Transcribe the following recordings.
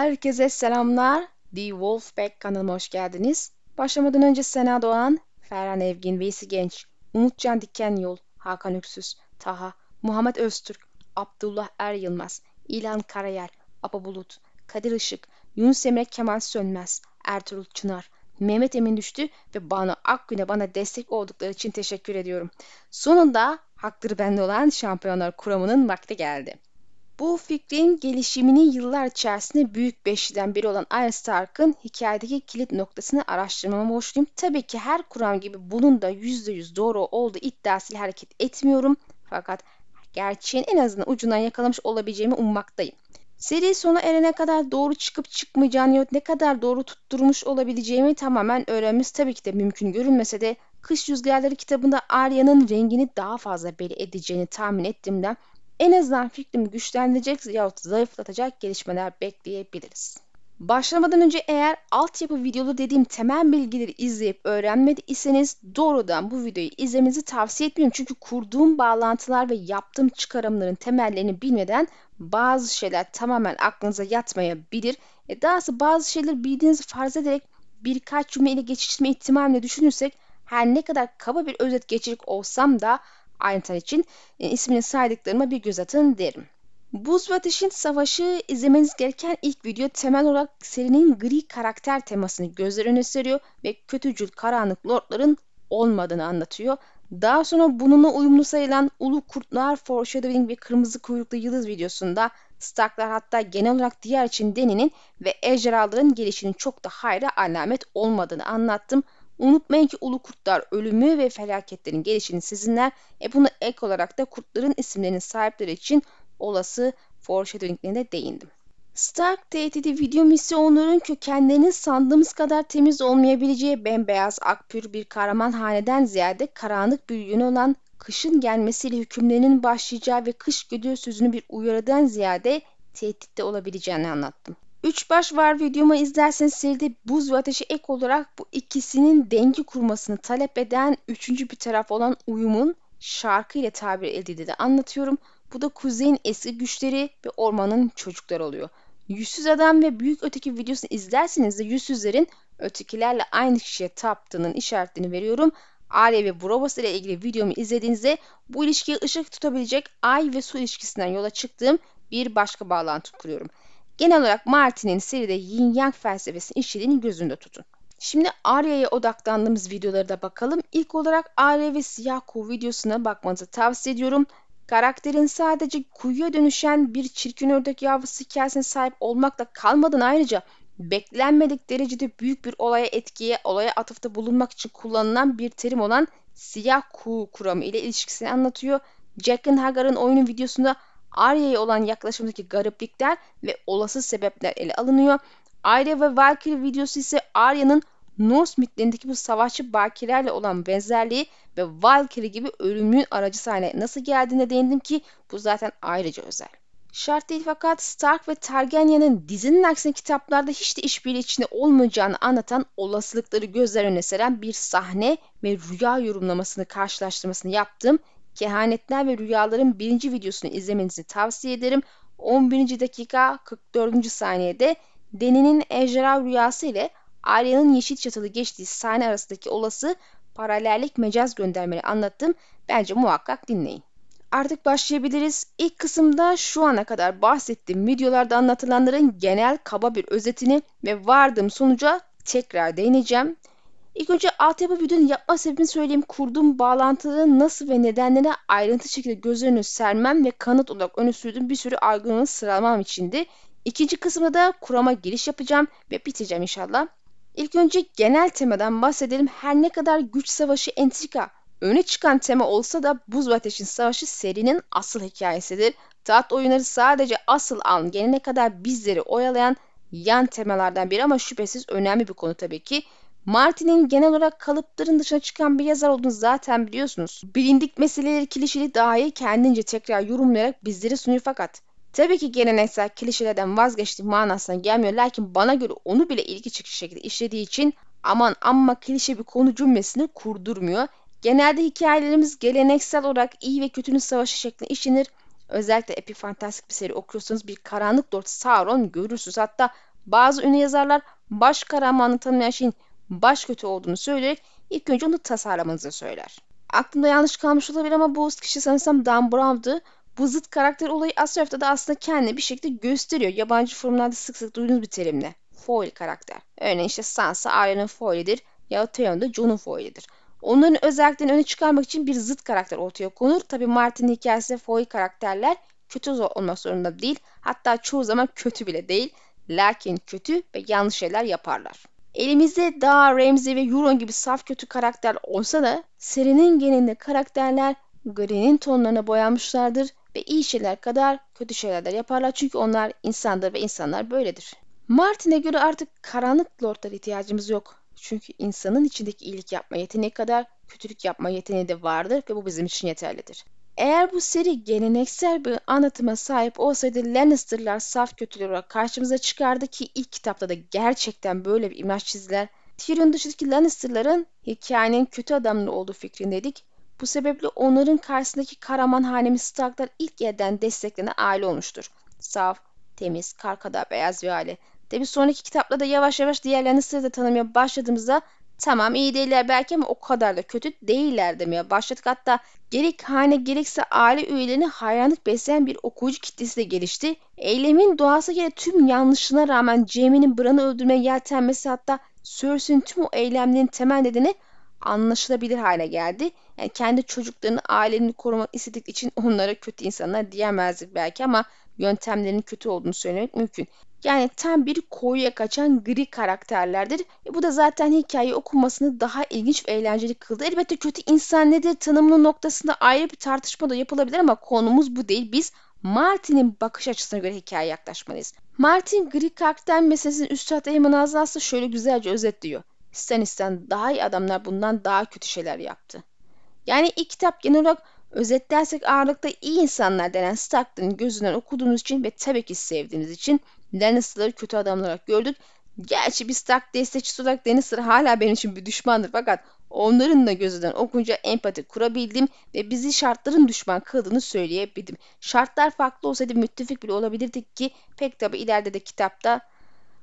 Herkese selamlar. The Wolfpack kanalıma hoş geldiniz. Başlamadan önce Sena Doğan, Ferhan Evgin, Veysi Genç, Umutcan Diken Yol, Hakan Öksüz, Taha, Muhammed Öztürk, Abdullah Er Yılmaz, İlhan Karayel, Apa Bulut, Kadir Işık, Yunus Emre Kemal Sönmez, Ertuğrul Çınar, Mehmet Emin Düştü ve Banu Akgün'e bana destek oldukları için teşekkür ediyorum. Sonunda hakları bende olan şampiyonlar kuramının vakti geldi. Bu fikrin gelişimini yıllar içerisinde büyük beşliden biri olan Arya Stark'ın hikayedeki kilit noktasını araştırmama borçluyum. Tabii ki her kuram gibi bunun da %100 doğru olduğu iddiasıyla hareket etmiyorum. Fakat gerçeğin en azından ucundan yakalamış olabileceğimi ummaktayım. Seri sona erene kadar doğru çıkıp çıkmayacağını ya ne kadar doğru tutturmuş olabileceğimi tamamen öğrenmemiz tabii ki de mümkün görünmese de Kış Rüzgarları kitabında Arya'nın rengini daha fazla belli edeceğini tahmin ettiğimden en azından fikrimi güçlendirecek yahut zayıflatacak gelişmeler bekleyebiliriz. Başlamadan önce eğer altyapı videolu dediğim temel bilgileri izleyip öğrenmediyseniz doğrudan bu videoyu izlemenizi tavsiye etmiyorum. Çünkü kurduğum bağlantılar ve yaptığım çıkarımların temellerini bilmeden bazı şeyler tamamen aklınıza yatmayabilir. E dahası bazı şeyleri bildiğinizi farz ederek birkaç cümleyle geçiştirme ihtimaline düşünürsek her ne kadar kaba bir özet geçirik olsam da ayrıntılar için e, ismini saydıklarıma bir göz atın derim. Buz ve Ateş'in Savaşı izlemeniz gereken ilk video temel olarak serinin gri karakter temasını gözler önüne seriyor ve kötücül karanlık lordların olmadığını anlatıyor. Daha sonra bununla uyumlu sayılan Ulu Kurtlar Foreshadowing ve Kırmızı Kuyruklu Yıldız videosunda Starklar hatta genel olarak diğer için Deni'nin ve ejderhaların gelişinin çok da hayra alamet olmadığını anlattım. Unutmayın ki ulu kurtlar ölümü ve felaketlerin gelişini sizinler. E buna ek olarak da kurtların isimlerinin sahipleri için olası foreshadowing'lerine değindim. Stark tehdidi video misyonların kökenlerinin sandığımız kadar temiz olmayabileceği bembeyaz akpür bir kahraman haneden ziyade karanlık bir yönü olan kışın gelmesiyle hükümlerinin başlayacağı ve kış güdüğü sözünü bir uyarıdan ziyade tehditte olabileceğini anlattım. Üç baş var videomu izlerseniz seride buz ve ateşi ek olarak bu ikisinin denge kurmasını talep eden üçüncü bir taraf olan uyumun şarkı ile tabir edildiğini anlatıyorum. Bu da kuzeyin eski güçleri ve ormanın çocukları oluyor. Yüzsüz adam ve büyük öteki videosunu izlerseniz de yüzsüzlerin ötekilerle aynı kişiye taptığının işaretini veriyorum. Arya ve Brovos ile ilgili videomu izlediğinizde bu ilişkiye ışık tutabilecek ay ve su ilişkisinden yola çıktığım bir başka bağlantı kuruyorum. Genel olarak Martin'in seride yin yang felsefesini işlediğini gözünde tutun. Şimdi Arya'ya odaklandığımız videoları da bakalım. İlk olarak Arya ve Siyah Kuğu videosuna bakmanızı tavsiye ediyorum. Karakterin sadece kuyuya dönüşen bir çirkin ördek yavrusu hikayesine sahip olmakla kalmadan ayrıca beklenmedik derecede büyük bir olaya etkiye, olaya atıfta bulunmak için kullanılan bir terim olan siyah kuğu kuramı ile ilişkisini anlatıyor. Jack'ın Hagar'ın oyunun videosunda Arya'ya olan yaklaşımdaki gariplikler ve olası sebepler ele alınıyor. Arya ve Valkyrie videosu ise Arya'nın Norse mitlerindeki bu savaşçı bakilerle olan benzerliği ve Valkyrie gibi ölümlü aracı sahne nasıl geldiğine değindim ki bu zaten ayrıca özel. Şart değil fakat Stark ve Targaryen'in dizinin aksine kitaplarda hiç de işbirliği içinde olmayacağını anlatan olasılıkları gözler önüne seren bir sahne ve rüya yorumlamasını karşılaştırmasını yaptım Kehanetler ve Rüyaların birinci videosunu izlemenizi tavsiye ederim. 11. dakika 44. saniyede Deni'nin ejderha rüyası ile Arya'nın yeşil çatılı geçtiği sahne arasındaki olası paralellik mecaz göndermeleri anlattım. Bence muhakkak dinleyin. Artık başlayabiliriz. İlk kısımda şu ana kadar bahsettiğim videolarda anlatılanların genel kaba bir özetini ve vardığım sonuca tekrar değineceğim. İlk önce altyapı videonun yapma sebebini söyleyeyim. Kurduğum bağlantıları nasıl ve nedenlerine ayrıntı şekilde göz önüne sermem ve kanıt olarak öne sürdüğüm bir sürü argümanı sıralamam içindi. İkinci kısımda da kurama giriş yapacağım ve biteceğim inşallah. İlk önce genel temadan bahsedelim. Her ne kadar güç savaşı entrika öne çıkan tema olsa da Buz ve Ateş'in Savaşı serinin asıl hikayesidir. Taht oyunları sadece asıl an gelene kadar bizleri oyalayan yan temalardan biri ama şüphesiz önemli bir konu tabii ki. Martin'in genel olarak kalıpların dışına çıkan bir yazar olduğunu zaten biliyorsunuz. Bilindik meseleleri klişeli dahi kendince tekrar yorumlayarak bizlere sunuyor fakat Tabii ki geleneksel klişelerden vazgeçtiği manasına gelmiyor. Lakin bana göre onu bile ilgi çekici şekilde işlediği için aman amma klişe bir konu cümlesini kurdurmuyor. Genelde hikayelerimiz geleneksel olarak iyi ve kötünün savaşı şeklinde işlenir. Özellikle epifantastik bir seri okuyorsanız bir karanlık lord Sauron görürsünüz. Hatta Bazı ünlü yazarlar baş kahramanı tanımlayan şeyin baş kötü olduğunu söyleyerek ilk önce onu tasarlamanızı söyler. Aklımda yanlış kalmış olabilir ama bu kişi sanırsam Dan Brown'dı. Bu zıt karakter olayı Asraf'ta da aslında kendini bir şekilde gösteriyor. Yabancı forumlarda sık sık duyduğunuz bir terimle. Foil karakter. Örneğin işte Sansa Arya'nın foilidir ya Theon da Jon'un foilidir. Onların özelliklerini öne çıkarmak için bir zıt karakter ortaya konur. Tabi Martin'in hikayesinde foil karakterler kötü olmak zorunda değil. Hatta çoğu zaman kötü bile değil. Lakin kötü ve yanlış şeyler yaparlar. Elimizde Dağ, Ramsey ve Euron gibi saf kötü karakter olsa da serinin genelinde karakterler gri'nin tonlarına boyanmışlardır ve iyi şeyler kadar kötü şeyler de yaparlar çünkü onlar insandır ve insanlar böyledir. Martin'e göre artık karanlık lordlara ihtiyacımız yok. Çünkü insanın içindeki iyilik yapma yeteneği kadar kötülük yapma yeteneği de vardır ve bu bizim için yeterlidir. Eğer bu seri geleneksel bir anlatıma sahip olsaydı Lannister'lar saf kötüler olarak karşımıza çıkardı ki ilk kitapta da gerçekten böyle bir imaj çizdiler. Tyrion dışındaki Lannister'ların hikayenin kötü adamlı olduğu fikrindeydik. Bu sebeple onların karşısındaki Karaman hanemiz Stark'lar ilk yerden desteklenen aile olmuştur. Saf, temiz, karkada beyaz bir aile. Tabi sonraki kitaplarda yavaş yavaş diğer Lannister'ı da tanımaya başladığımızda tamam iyi değiller belki ama o kadar da kötü değiller demeye başladık. Hatta gerek hane gerekse aile üyelerine hayranlık besleyen bir okuyucu kitlesi de gelişti. Eylemin doğası gereği tüm yanlışına rağmen Jaime'nin Bran'ı öldürmeye yeltenmesi hatta Cersei'nin tüm o eylemlerin temel nedeni anlaşılabilir hale geldi. Yani kendi çocuklarını, ailelerini korumak istedik için onlara kötü insanlar diyemezdik belki ama yöntemlerinin kötü olduğunu söylemek mümkün. Yani tam bir koyuya kaçan gri karakterlerdir. E bu da zaten hikaye okumasını daha ilginç ve eğlenceli kıldı. Elbette kötü insan nedir tanımlı noktasında ayrı bir tartışma da yapılabilir ama konumuz bu değil. Biz Martin'in bakış açısına göre hikaye yaklaşmalıyız. Martin gri karakter meselesini Üstad Eyman Azaz'da şöyle güzelce özetliyor. Stannis'ten daha iyi adamlar bundan daha kötü şeyler yaptı. Yani ilk kitap genel olarak özetlersek ağırlıkta iyi insanlar denen Stark'ların gözünden okuduğumuz için ve tabii ki sevdiğimiz için Lannister'ları kötü adamlar olarak gördük. Gerçi bir Stark destekçisi olarak Lannister hala benim için bir düşmandır fakat onların da gözünden okunca empati kurabildim ve bizi şartların düşman kıldığını söyleyebildim. Şartlar farklı olsaydı müttefik bile olabilirdik ki pek tabi ileride de kitapta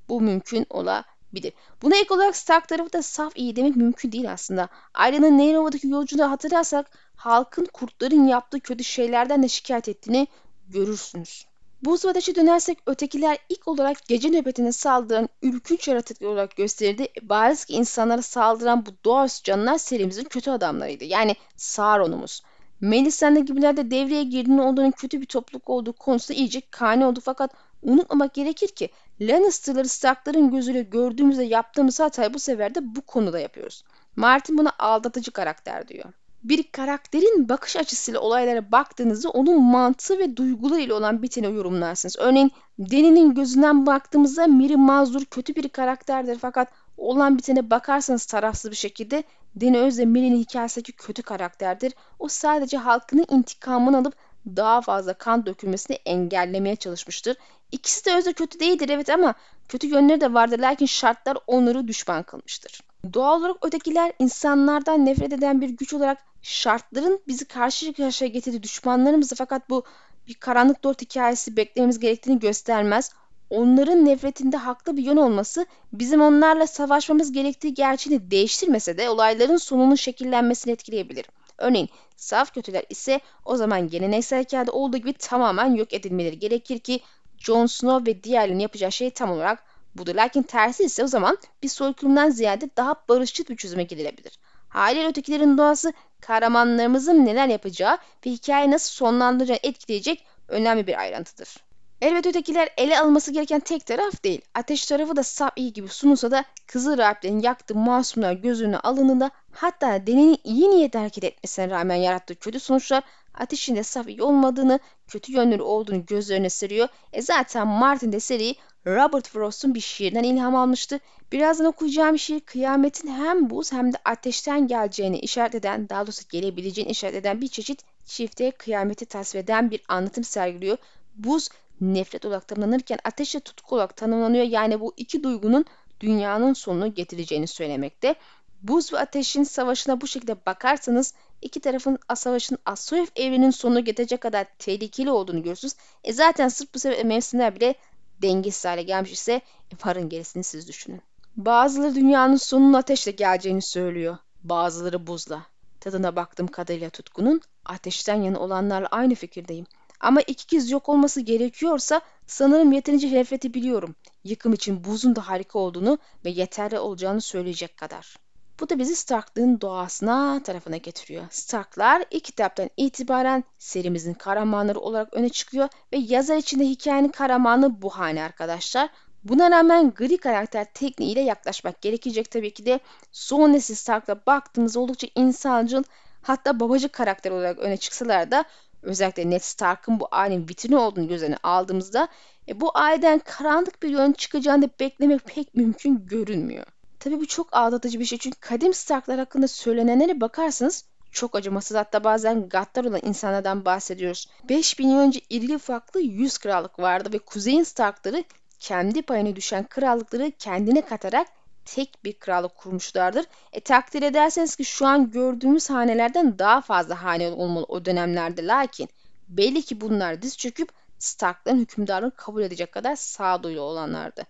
bu mümkün olabilir. Buna ek olarak Stark tarafı da saf iyi demek mümkün değil aslında. Arya'nın Nehrova'daki yolculuğu hatırlarsak halkın kurtların yaptığı kötü şeylerden de şikayet ettiğini görürsünüz. Buz ateşe dönersek ötekiler ilk olarak gece nöbetine saldıran ürkünç yaratıklar olarak gösterildi. Bariz ki insanlara saldıran bu doğaüstü canlılar serimizin kötü adamlarıydı. Yani Sauron'umuz. Melisandre gibiler de devreye girdiğinde onların kötü bir topluluk olduğu konusunda iyice kani oldu. Fakat unutmamak gerekir ki Lannister'ları Stark'ların gözüyle gördüğümüzde yaptığımız hatayı bu sefer de bu konuda yapıyoruz. Martin buna aldatıcı karakter diyor bir karakterin bakış açısıyla olaylara baktığınızda onun mantığı ve duygularıyla olan biteni yorumlarsınız. Örneğin Deni'nin gözünden baktığımızda Miri mazur kötü bir karakterdir fakat olan bitene bakarsanız tarafsız bir şekilde Deni Özde Miri'nin hikayesindeki kötü karakterdir. O sadece halkının intikamını alıp daha fazla kan dökülmesini engellemeye çalışmıştır. İkisi de özde kötü değildir evet ama kötü yönleri de vardır lakin şartlar onları düşman kılmıştır. Doğal olarak ötekiler insanlardan nefret eden bir güç olarak şartların bizi karşı karşıya getirdiği düşmanlarımızı fakat bu bir karanlık dört hikayesi beklememiz gerektiğini göstermez. Onların nefretinde haklı bir yön olması bizim onlarla savaşmamız gerektiği gerçeğini değiştirmese de olayların sonunun şekillenmesini etkileyebilir. Örneğin saf kötüler ise o zaman geleneksel hikayede olduğu gibi tamamen yok edilmeleri gerekir ki Jon Snow ve diğerlerinin yapacağı şey tam olarak budur. Lakin tersi ise o zaman bir soykırımdan ziyade daha barışçıl bir çözüme gidilebilir. Haliyle ötekilerin doğası kahramanlarımızın neler yapacağı ve hikayeyi nasıl sonlandıracağı etkileyecek önemli bir ayrıntıdır. Elbette ötekiler ele alınması gereken tek taraf değil. Ateş tarafı da sap iyi gibi sunulsa da Kızıl Rahiplerin yaktığı masumlar göz önüne alındığında hatta Deni'nin iyi niyetle hareket etmesine rağmen yarattığı kötü sonuçlar ateşin de saf iyi olmadığını, kötü yönleri olduğunu gözlerine seriyor. E zaten Martin de seriyi Robert Frost'un bir şiirinden ilham almıştı. Birazdan okuyacağım şiir kıyametin hem buz hem de ateşten geleceğini işaret eden, daha doğrusu gelebileceğini işaret eden bir çeşit çifte kıyameti tasvir eden bir anlatım sergiliyor. Buz nefret olarak tanımlanırken ateş de tutku olarak tanımlanıyor. Yani bu iki duygunun dünyanın sonunu getireceğini söylemekte. Buz ve ateşin savaşına bu şekilde bakarsanız iki tarafın savaşın Asoyev evrenin sonunu getirecek kadar tehlikeli olduğunu görürsünüz. E zaten sırf bu sebeple mevsimler bile dengesiz hale gelmiş ise e, varın gerisini siz düşünün. Bazıları dünyanın sonunun ateşle geleceğini söylüyor. Bazıları buzla. Tadına baktığım kadarıyla tutkunun ateşten yana olanlarla aynı fikirdeyim. Ama iki kez yok olması gerekiyorsa sanırım yeterince nefreti biliyorum. Yıkım için buzun da harika olduğunu ve yeterli olacağını söyleyecek kadar. Bu da bizi Stark'lığın doğasına tarafına getiriyor. Stark'lar ilk kitaptan itibaren serimizin kahramanları olarak öne çıkıyor ve yazar içinde hikayenin kahramanı bu hane arkadaşlar. Buna rağmen gri karakter tekniğiyle yaklaşmak gerekecek tabii ki de son nesil Stark'la baktığımızda oldukça insancıl hatta babacık karakter olarak öne çıksalar da özellikle Ned Stark'ın bu ailenin vitrini olduğunu göz önüne aldığımızda e, bu aileden karanlık bir yön çıkacağını beklemek pek mümkün görünmüyor. Tabii bu çok aldatıcı bir şey çünkü kadim Stark'lar hakkında söylenenlere bakarsanız çok acımasız hatta bazen gaddar olan insanlardan bahsediyoruz. 5000 yıl önce irili ufaklı 100 krallık vardı ve Kuzey'in Stark'ları kendi payına düşen krallıkları kendine katarak tek bir krallık kurmuşlardır. E takdir ederseniz ki şu an gördüğümüz hanelerden daha fazla hane olmalı o dönemlerde lakin belli ki bunlar diz çöküp Stark'ların hükümdarlığını kabul edecek kadar sağduyulu olanlardı.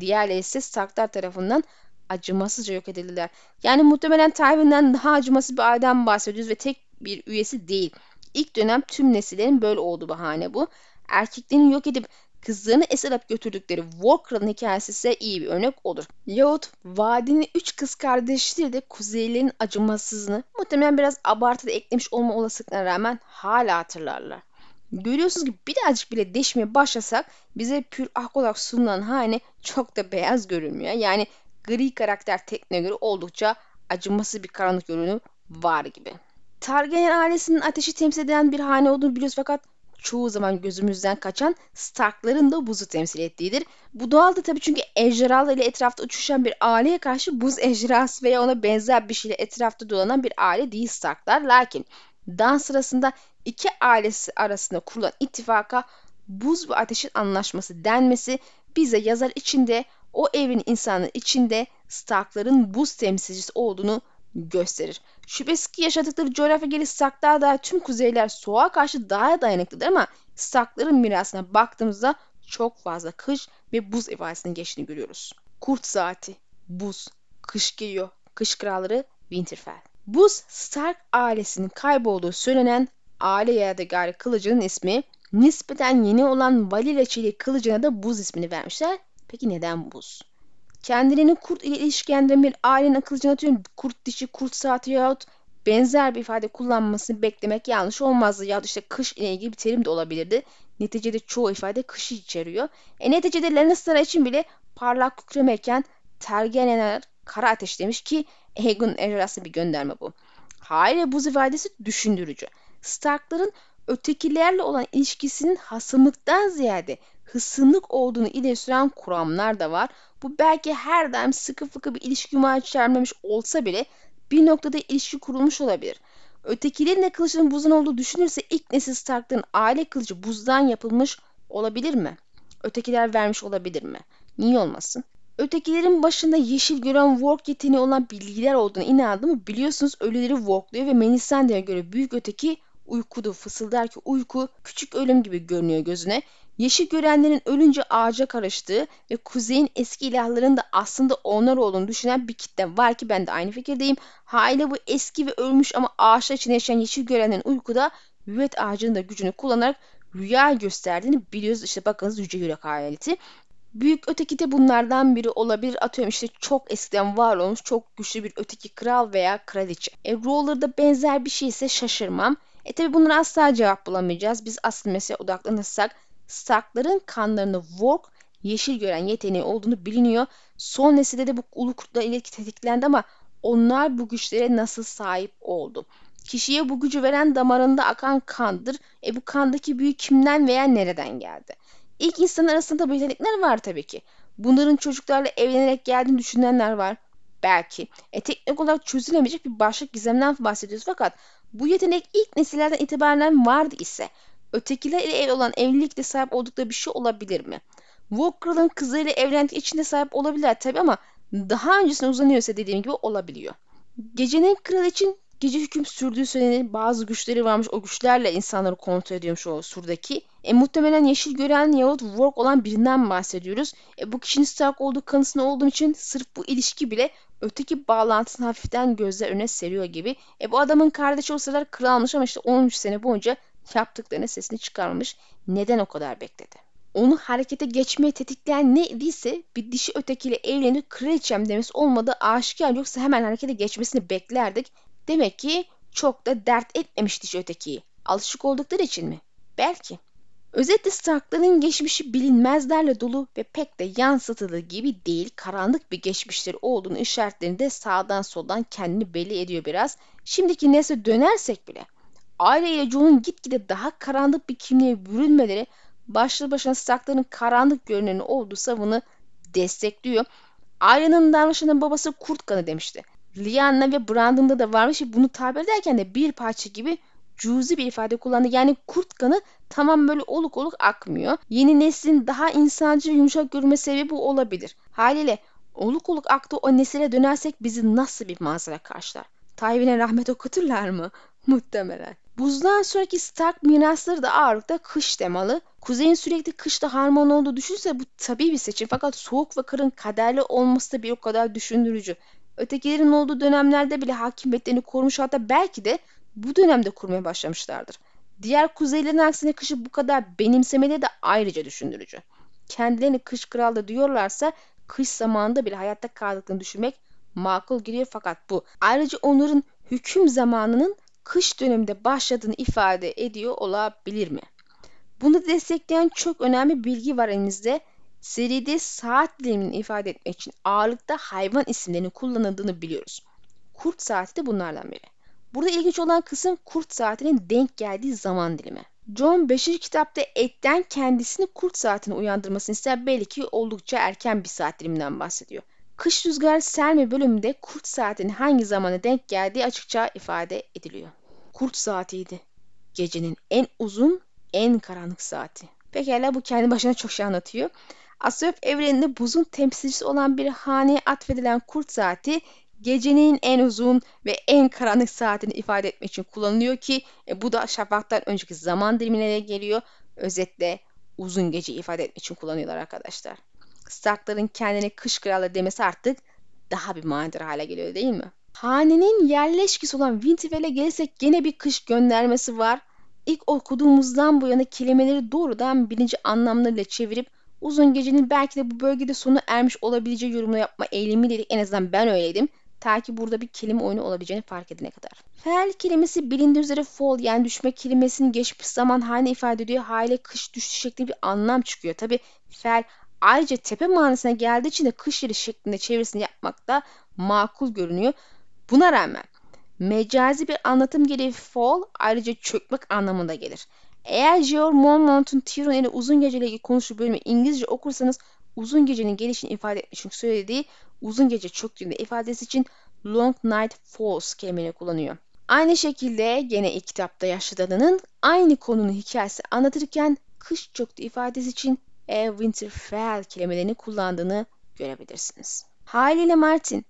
Diğerleri ise Stark'lar tarafından acımasızca yok edildiler. Yani muhtemelen Tywin'den daha acımasız bir aileden bahsediyoruz ve tek bir üyesi değil. İlk dönem tüm nesillerin böyle olduğu bahane bu. Erkeklerini yok edip kızlarını esir alıp götürdükleri War hikayesi ise iyi bir örnek olur. Yahut vadinin üç kız kardeşleri de kuzeylerin acımasızlığını muhtemelen biraz abartıda eklemiş olma olasılıklarına rağmen hala hatırlarlar. Görüyorsunuz ki birazcık bile değişmeye başlasak bize pür ak olarak sunulan hane çok da beyaz görünmüyor. Yani gri karakter tekniğe göre oldukça acımasız bir karanlık görünüm var gibi. Targaryen ailesinin ateşi temsil eden bir hane olduğunu biliyoruz fakat çoğu zaman gözümüzden kaçan Stark'ların da buzu temsil ettiğidir. Bu doğaldı tabii çünkü ejderhalar ile etrafta uçuşan bir aileye karşı buz ejderhası veya ona benzer bir şeyle etrafta dolanan bir aile değil Stark'lar. Lakin dans sırasında iki ailesi arasında kurulan ittifaka buz ve ateşin anlaşması denmesi bize yazar içinde o evin insanı içinde Stark'ların buz temsilcisi olduğunu gösterir. Şüphesiz ki yaşadıkları coğrafya geri Stark'lar da tüm kuzeyler soğuğa karşı daha dayanıklıdır ama Stark'ların mirasına baktığımızda çok fazla kış ve buz ifadesini geçtiğini görüyoruz. Kurt saati, buz, kış geliyor, kış kralları Winterfell. Buz Stark ailesinin kaybolduğu söylenen aile yadigarı kılıcının ismi nispeten yeni olan Valyria çeliği kılıcına da buz ismini vermişler. Peki neden buz? Kendilerini kurt ile ilişkilendiren bir ailenin akılcına tüm kurt dişi, kurt saati yahut benzer bir ifade kullanmasını beklemek yanlış olmazdı. Ya işte kış ile ilgili bir terim de olabilirdi. Neticede çoğu ifade kışı içeriyor. E neticede Lannister için bile parlak kükremeyken Targaryenler kara ateş demiş ki Aegon ejderhası bir gönderme bu. Hayır buz ifadesi düşündürücü. Starkların ötekilerle olan ilişkisinin hasımlıktan ziyade hısımlık olduğunu ileri süren kuramlar da var. Bu belki her daim sıkı fıkı bir ilişki yumağı içermemiş olsa bile bir noktada ilişki kurulmuş olabilir. Ötekilerin kılıcının buzdan olduğu düşünürse ilk nesil Stark'ların aile kılıcı buzdan yapılmış olabilir mi? Ötekiler vermiş olabilir mi? Niye olmasın? Ötekilerin başında yeşil gören work yeteneği olan bilgiler olduğunu inandığımı biliyorsunuz ölüleri workluyor ve Melisandre'ye göre büyük öteki uykudu fısıldar ki uyku küçük ölüm gibi görünüyor gözüne. Yeşil görenlerin ölünce ağaca karıştığı ve kuzeyin eski ilahların da aslında onlar olduğunu düşünen bir kitle var ki ben de aynı fikirdeyim. Haliyle bu eski ve ölmüş ama ağaçlar içinde yaşayan yeşil görenlerin uykuda büvet ağacının da gücünü kullanarak rüya gösterdiğini biliyoruz. İşte bakınız yüce yürek hayaleti. Büyük öteki de bunlardan biri olabilir. Atıyorum işte çok eskiden var olmuş çok güçlü bir öteki kral veya kraliçe. E, Roller'da benzer bir şey ise şaşırmam. E tabi bunlara asla cevap bulamayacağız. Biz asıl meseleye odaklanırsak Stark'ların kanlarını Work yeşil gören yeteneği olduğunu biliniyor. Son nesilde de bu ulu kurtla ilişki tetiklendi ama onlar bu güçlere nasıl sahip oldu? Kişiye bu gücü veren damarında akan kandır. E bu kandaki büyü kimden veya nereden geldi? İlk insan arasında bu yetenekler var tabii ki. Bunların çocuklarla evlenerek geldiğini düşünenler var. Belki. E teknik olarak çözülemeyecek bir başlık gizemden bahsediyoruz fakat bu yetenek ilk nesillerden itibaren vardı ise ötekiler ile ev olan evlilikte sahip oldukları bir şey olabilir mi? Walker'ın kızıyla evlendiği içinde sahip olabilirler tabi ama daha öncesine uzanıyorsa dediğim gibi olabiliyor. Gecenin kralı için gece hüküm sürdüğü söylenir. Bazı güçleri varmış. O güçlerle insanları kontrol ediyormuş o surdaki. E, muhtemelen yeşil gören yahut work olan birinden bahsediyoruz. E, bu kişinin Stark olduğu kanısında olduğum için sırf bu ilişki bile öteki bağlantısını hafiften gözler önüne seriyor gibi. E, bu adamın kardeşi olsalar kralmış ama işte 13 sene boyunca yaptıklarına sesini çıkarmamış. Neden o kadar bekledi? Onu harekete geçmeye tetikleyen ne idiyse bir dişi ötekiyle evlenip kraliçem demesi olmadı aşikar yoksa hemen harekete geçmesini beklerdik. Demek ki çok da dert etmemiş dişi ötekiyi. Alışık oldukları için mi? Belki. Özetle Stark'ların geçmişi bilinmezlerle dolu ve pek de yansıtıldığı gibi değil karanlık bir geçmişleri olduğunu işaretlerini de sağdan soldan kendini belli ediyor biraz. Şimdiki nesle dönersek bile aileyle Jon'un gitgide daha karanlık bir kimliğe bürünmeleri başlı başına Stark'ların karanlık görüneni olduğu savını destekliyor. Arya'nın davranışının babası kurt kanı demişti. Lyanna ve Brandon'da da varmış ve bunu tabir ederken de bir parça gibi cüzi bir ifade kullandı. Yani kurt kanı tamam böyle oluk oluk akmıyor. Yeni neslin daha insancı ve yumuşak görünme sebebi olabilir. Haliyle oluk oluk aktığı o nesile dönersek bizi nasıl bir manzara karşılar? Tywin'e rahmet okuturlar mı? Muhtemelen. Buzdan sonraki Stark mirasları da ağırlıkta kış temalı. Kuzeyin sürekli kışta harman olduğu düşünse bu tabii bir seçim fakat soğuk ve karın kaderli olması da bir o kadar düşündürücü. Ötekilerin olduğu dönemlerde bile hakimiyetlerini korumuş hatta belki de bu dönemde kurmaya başlamışlardır. Diğer kuzeylerin aksine kışı bu kadar benimsemeleri de ayrıca düşündürücü. Kendilerini kış kralı diyorlarsa kış zamanında bile hayatta kaldıklarını düşünmek makul geliyor fakat bu ayrıca onların hüküm zamanının kış döneminde başladığını ifade ediyor olabilir mi? Bunu destekleyen çok önemli bilgi var elimizde. Seride saat dilimini ifade etmek için ağırlıkta hayvan isimlerinin kullanıldığını biliyoruz. Kurt saati de bunlardan biri. Burada ilginç olan kısım kurt saatinin denk geldiği zaman dilimi. John 5. kitapta etten kendisini kurt saatine uyandırmasını ister belki oldukça erken bir saat diliminden bahsediyor. Kış rüzgar serme bölümünde kurt saatinin hangi zamana denk geldiği açıkça ifade ediliyor. Kurt saatiydi. Gecenin en uzun, en karanlık saati. Pekala bu kendi başına çok şey anlatıyor. Asyop evreninde buzun temsilcisi olan bir haneye atfedilen kurt saati gecenin en uzun ve en karanlık saatini ifade etmek için kullanılıyor ki e, bu da şafaktan önceki zaman dilimine geliyor. Özetle uzun gece ifade etmek için kullanıyorlar arkadaşlar. Starkların kendine kış kralı demesi artık daha bir manidar hale geliyor değil mi? Hanenin yerleşkisi olan Winterfell'e gelirsek gene bir kış göndermesi var. İlk okuduğumuzdan bu yana kelimeleri doğrudan birinci anlamlarıyla çevirip uzun gecenin belki de bu bölgede sonu ermiş olabileceği yorumunu yapma eğilimiyle en azından ben öyleydim. Ta ki burada bir kelime oyunu olabileceğini fark edene kadar. Fel kelimesi bilindiği üzere fall yani düşme kelimesinin geçmiş zaman haline ifade ediyor. Hale kış düştü şeklinde bir anlam çıkıyor. Tabi fel ayrıca tepe manasına geldiği için de kış yeri şeklinde çevirisini yapmak da makul görünüyor. Buna rağmen mecazi bir anlatım gereği fall ayrıca çökmek anlamında gelir. Eğer George Monmouth'un Tyrion ile uzun geceyle ilgili konuştuğu bölümü İngilizce okursanız uzun gecenin gelişini ifade etmek için söylediği uzun gece çöktüğünde ifadesi için long night falls kelimeni kullanıyor. Aynı şekilde gene ilk kitapta yaşadığının aynı konunun hikayesi anlatırken kış çöktü ifadesi için a winter fell kelimelerini kullandığını görebilirsiniz. Haliyle Martin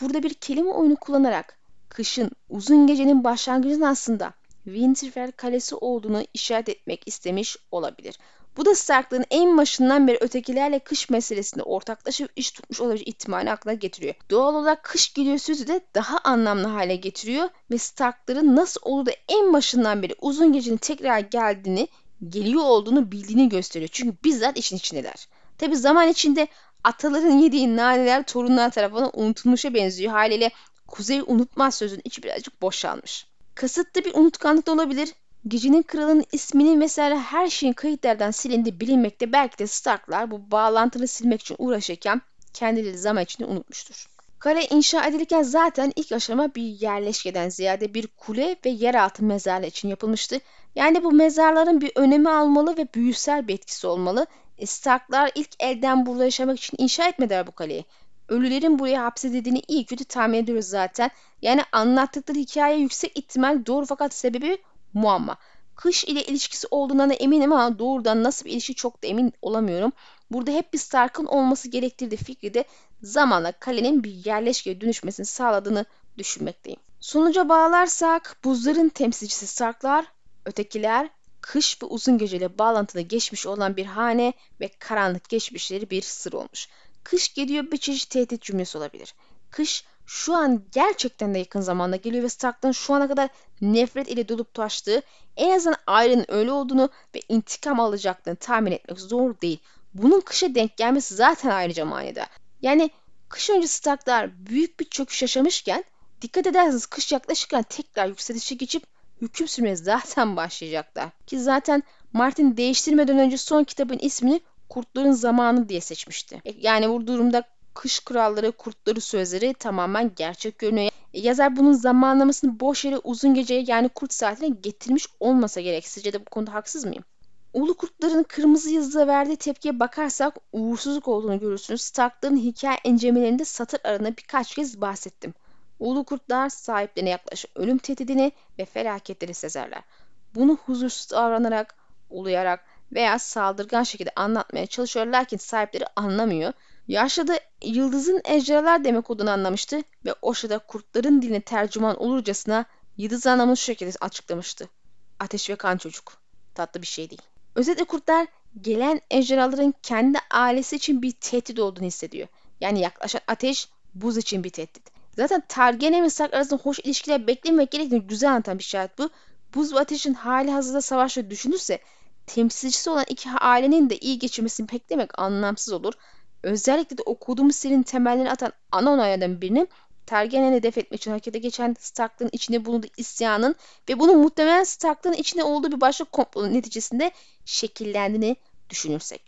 burada bir kelime oyunu kullanarak kışın uzun gecenin başlangıcının aslında Winterfell kalesi olduğunu işaret etmek istemiş olabilir. Bu da Stark'ların en başından beri ötekilerle kış meselesinde ortaklaşıp iş tutmuş olabilecek ihtimali aklına getiriyor. Doğal olarak kış geliyor sözü de daha anlamlı hale getiriyor ve Stark'ların nasıl olur da en başından beri uzun gecenin tekrar geldiğini, geliyor olduğunu bildiğini gösteriyor. Çünkü bizzat işin içindeler. Tabi zaman içinde ataların yediği naneler torunlar tarafından unutulmuşa benziyor. Haliyle Kuzey unutmaz sözün içi birazcık boşalmış. Kasıtlı bir unutkanlık da olabilir. Gecenin kralının isminin vesaire her şeyin kayıtlardan silindi bilinmekte. Belki de Starklar bu bağlantını silmek için uğraşırken kendileri zaman içinde unutmuştur. Kale inşa edilirken zaten ilk aşama bir yerleşkeden ziyade bir kule ve yeraltı mezarlığı için yapılmıştı. Yani bu mezarların bir önemi almalı ve büyüsel bir etkisi olmalı. E, Starklar ilk elden burada yaşamak için inşa etmediler bu kaleyi. Ölülerin buraya hapsedildiğini iyi kötü tahmin ediyoruz zaten. Yani anlattıkları hikaye yüksek ihtimal doğru fakat sebebi muamma. Kış ile ilişkisi olduğundan da eminim ama doğrudan nasıl bir ilişki çok da emin olamıyorum. Burada hep bir Stark'ın olması gerektirdiği fikri de zamanla kalenin bir yerleşkeye dönüşmesini sağladığını düşünmekteyim. Sonuca bağlarsak buzların temsilcisi Starklar, ötekiler kış ve uzun geceyle bağlantılı geçmiş olan bir hane ve karanlık geçmişleri bir sır olmuş. Kış geliyor bir çeşit tehdit cümlesi olabilir. Kış şu an gerçekten de yakın zamanda geliyor ve Stark'tan şu ana kadar nefret ile dolup taştığı, en azından ailenin öyle olduğunu ve intikam alacaklarını tahmin etmek zor değil. Bunun kışa denk gelmesi zaten ayrıca manidar. Yani kış önce Starklar büyük bir çöküş yaşamışken dikkat ederseniz kış yaklaşırken tekrar yükselişe geçip hüküm sürmeye zaten başlayacaklar. Ki zaten Martin değiştirmeden önce son kitabın ismini Kurtların Zamanı diye seçmişti. E, yani bu durumda kış kralları, kurtları sözleri tamamen gerçek görünüyor. E, yazar bunun zamanlamasını boş yere uzun geceye yani kurt saatine getirmiş olmasa gerek. Sizce de bu konuda haksız mıyım? Ulu kurtların kırmızı yazıda verdiği tepkiye bakarsak uğursuzluk olduğunu görürsünüz. Starkların hikaye incelemelerinde satır arasında birkaç kez bahsettim. Ulu kurtlar sahiplerine yaklaşık ölüm tehdidini ve felaketleri sezerler. Bunu huzursuz davranarak, uluyarak veya saldırgan şekilde anlatmaya çalışıyor lakin sahipleri anlamıyor. Yaşlıda yıldızın ejderhalar demek olduğunu anlamıştı ve Oşa'da kurtların diline tercüman olurcasına yıldız anlamını şu şekilde açıklamıştı. Ateş ve kan çocuk. Tatlı bir şey değil. Özetle kurtlar gelen ejderhaların kendi ailesi için bir tehdit olduğunu hissediyor. Yani yaklaşan ateş buz için bir tehdit. Zaten Targaryen ve Stark arasında hoş ilişkiler beklemek gerektiğini güzel anlatan bir şart bu. Buz ve ateşin hali hazırda savaşları düşünürse temsilcisi olan iki ailenin de iyi geçirmesini beklemek anlamsız olur. Özellikle de okuduğumuz serinin temellerini atan ana olaylardan birinin Targaryen'i hedef etmek için harekete geçen Stark'ların içinde bulunduğu isyanın ve bunun muhtemelen Stark'ların içinde olduğu bir başka komplonun neticesinde şekillendiğini düşünürsek.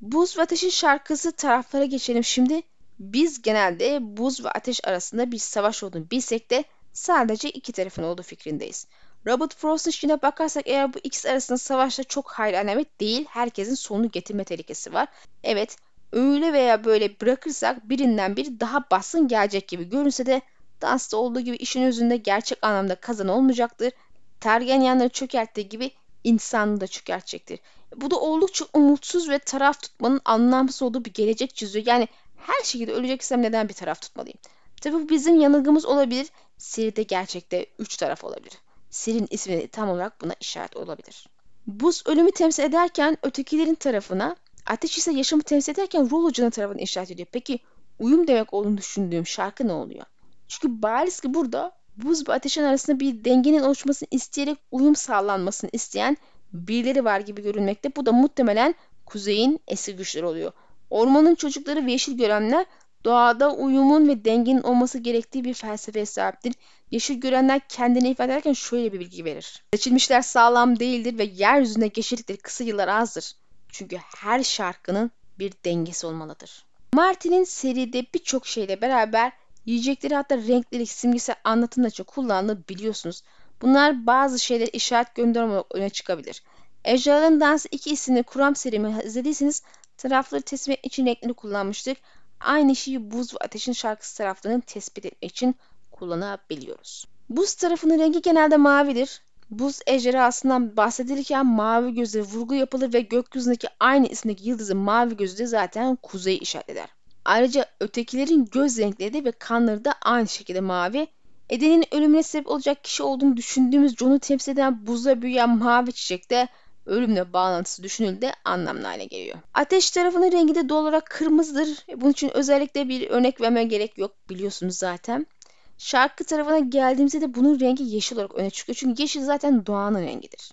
Buz ve Ateş'in şarkısı taraflara geçelim şimdi. Biz genelde buz ve ateş arasında bir savaş olduğunu bilsek de sadece iki tarafın olduğu fikrindeyiz. Robert Frost'un işine bakarsak eğer bu ikisi arasında savaşta çok hayır alamet değil, herkesin sonunu getirme tehlikesi var. Evet, öyle veya böyle bırakırsak birinden biri daha baskın gelecek gibi görünse de dansta olduğu gibi işin özünde gerçek anlamda kazan olmayacaktır. Tergenyanları çökerttiği gibi insanlığı da çökertecektir. Bu da oldukça umutsuz ve taraf tutmanın anlamsız olduğu bir gelecek çiziyor. Yani her şekilde öleceksem neden bir taraf tutmalıyım? Tabii bu bizim yanılgımız olabilir. Siri'de gerçekte üç taraf olabilir. Sir'in ismi tam olarak buna işaret olabilir. Buz ölümü temsil ederken ötekilerin tarafına, ateş ise yaşamı temsil ederken ruh hocanın tarafına işaret ediyor. Peki uyum demek olduğunu düşündüğüm şarkı ne oluyor? Çünkü bariz ki burada buz ve ateşin arasında bir dengenin oluşmasını isteyerek uyum sağlanmasını isteyen birileri var gibi görünmekte. Bu da muhtemelen kuzeyin eski güçleri oluyor. Ormanın çocukları ve yeşil görenler doğada uyumun ve dengenin olması gerektiği bir felsefeye sahiptir. Yeşil görenler kendini ifade ederken şöyle bir bilgi verir. Seçilmişler sağlam değildir ve yeryüzünde geçirdikleri kısa yıllar azdır. Çünkü her şarkının bir dengesi olmalıdır. Martin'in seride birçok şeyle beraber yiyecekleri hatta renkleri simgesel anlatımda çok kullandığını biliyorsunuz. Bunlar bazı şeyler işaret gönderme öne çıkabilir. Ejderhaların Dansı iki isimli kuram serimi izlediyseniz tarafları tespit etmek için renkleri kullanmıştık. Aynı şeyi buz ve ateşin şarkısı taraflarını tespit etmek için kullanabiliyoruz. Buz tarafının rengi genelde mavidir. Buz ejderhasından bahsedilirken mavi gözle vurgu yapılır ve gökyüzündeki aynı isimdeki yıldızın mavi gözü de zaten kuzeyi işaret eder. Ayrıca ötekilerin göz renkleri ve kanları da aynı şekilde mavi. Eden'in ölümüne sebep olacak kişi olduğunu düşündüğümüz John'u temsil eden buzla büyüyen mavi çiçek de ölümle bağlantısı düşünüldüğünde anlamlı hale geliyor. Ateş tarafının rengi de doğal olarak kırmızıdır. Bunun için özellikle bir örnek vermeye gerek yok biliyorsunuz zaten. Şarkı tarafına geldiğimizde de bunun rengi yeşil olarak öne çıkıyor. Çünkü yeşil zaten doğanın rengidir.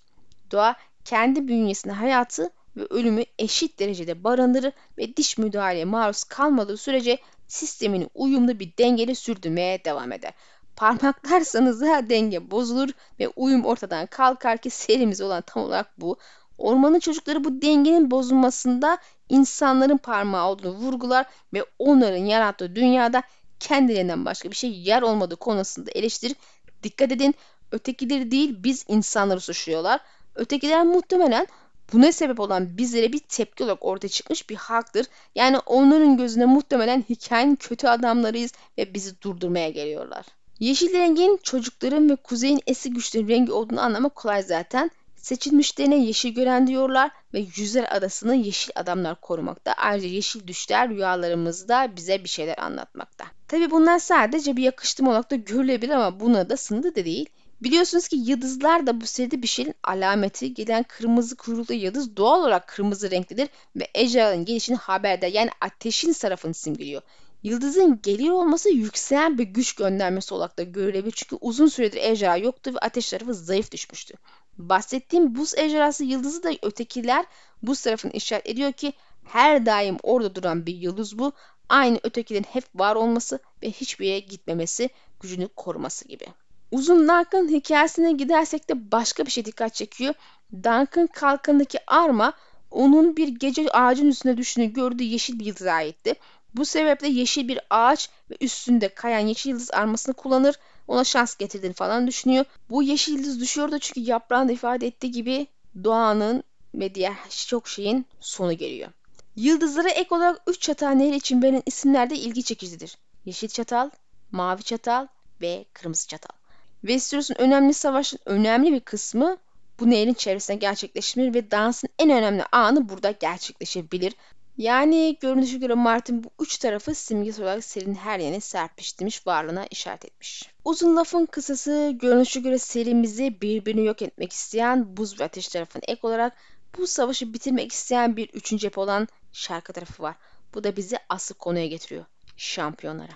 Doğa kendi bünyesinde hayatı ve ölümü eşit derecede barındırır ve diş müdahaleye maruz kalmadığı sürece sistemini uyumlu bir dengeli sürdürmeye devam eder. Parmaklarsanız da denge bozulur ve uyum ortadan kalkar ki serimiz olan tam olarak bu. Ormanın çocukları bu dengenin bozulmasında insanların parmağı olduğunu vurgular ve onların yarattığı dünyada kendilerinden başka bir şey yer olmadığı konusunda eleştirir. Dikkat edin ötekileri değil biz insanları suçluyorlar. Ötekiler muhtemelen buna sebep olan bizlere bir tepki olarak ortaya çıkmış bir halktır. Yani onların gözünde muhtemelen hikayenin kötü adamlarıyız ve bizi durdurmaya geliyorlar. Yeşil rengin çocukların ve kuzeyin eski güçlerin rengi olduğunu anlamak kolay zaten. Seçilmişlerine yeşil gören diyorlar ve Yüzler Adası'nı yeşil adamlar korumakta. Ayrıca yeşil düşler rüyalarımızda bize bir şeyler anlatmakta. Tabi bunlar sadece bir yakıştırma olarak da görülebilir ama buna da sınırlı da değil. Biliyorsunuz ki yıldızlar da bu seride bir şeyin alameti. Gelen kırmızı kuyruklu yıldız doğal olarak kırmızı renklidir ve ejderhanın gelişini haberde yani ateşin tarafını simgeliyor. Yıldızın geliyor olması yükselen bir güç göndermesi olarak da görülebilir. Çünkü uzun süredir ejderha yoktu ve ateş tarafı zayıf düşmüştü. Bahsettiğim buz ejderhası yıldızı da ötekiler buz tarafını işaret ediyor ki her daim orada duran bir yıldız bu. Aynı ötekilerin hep var olması ve hiçbir yere gitmemesi, gücünü koruması gibi. Uzun Duncan hikayesine gidersek de başka bir şey dikkat çekiyor. Duncan kalkanındaki arma onun bir gece ağacın üstüne düştüğünü gördüğü yeşil bir yıldıza aitti. Bu sebeple yeşil bir ağaç ve üstünde kayan yeşil yıldız armasını kullanır. Ona şans getirdiğini falan düşünüyor. Bu yeşil yıldız düşüyor da çünkü yaprağın ifade ettiği gibi doğanın ve diğer çok şeyin sonu geliyor. Yıldızlara ek olarak 3 çatal nehri için verilen isimler de ilgi çekicidir. Yeşil çatal, mavi çatal ve kırmızı çatal. Westeros'un önemli savaşın önemli bir kısmı bu nehrin çevresinde gerçekleşir ve dansın en önemli anı burada gerçekleşebilir. Yani görünüşe göre Martin bu üç tarafı simgesel olarak serinin her yerine serpiştirmiş varlığına işaret etmiş. Uzun lafın kısası görünüşe göre serimizi birbirini yok etmek isteyen buz ve ateş tarafına ek olarak bu savaşı bitirmek isteyen bir üçüncü cephe olan şarkı tarafı var. Bu da bizi asıl konuya getiriyor. Şampiyonlara.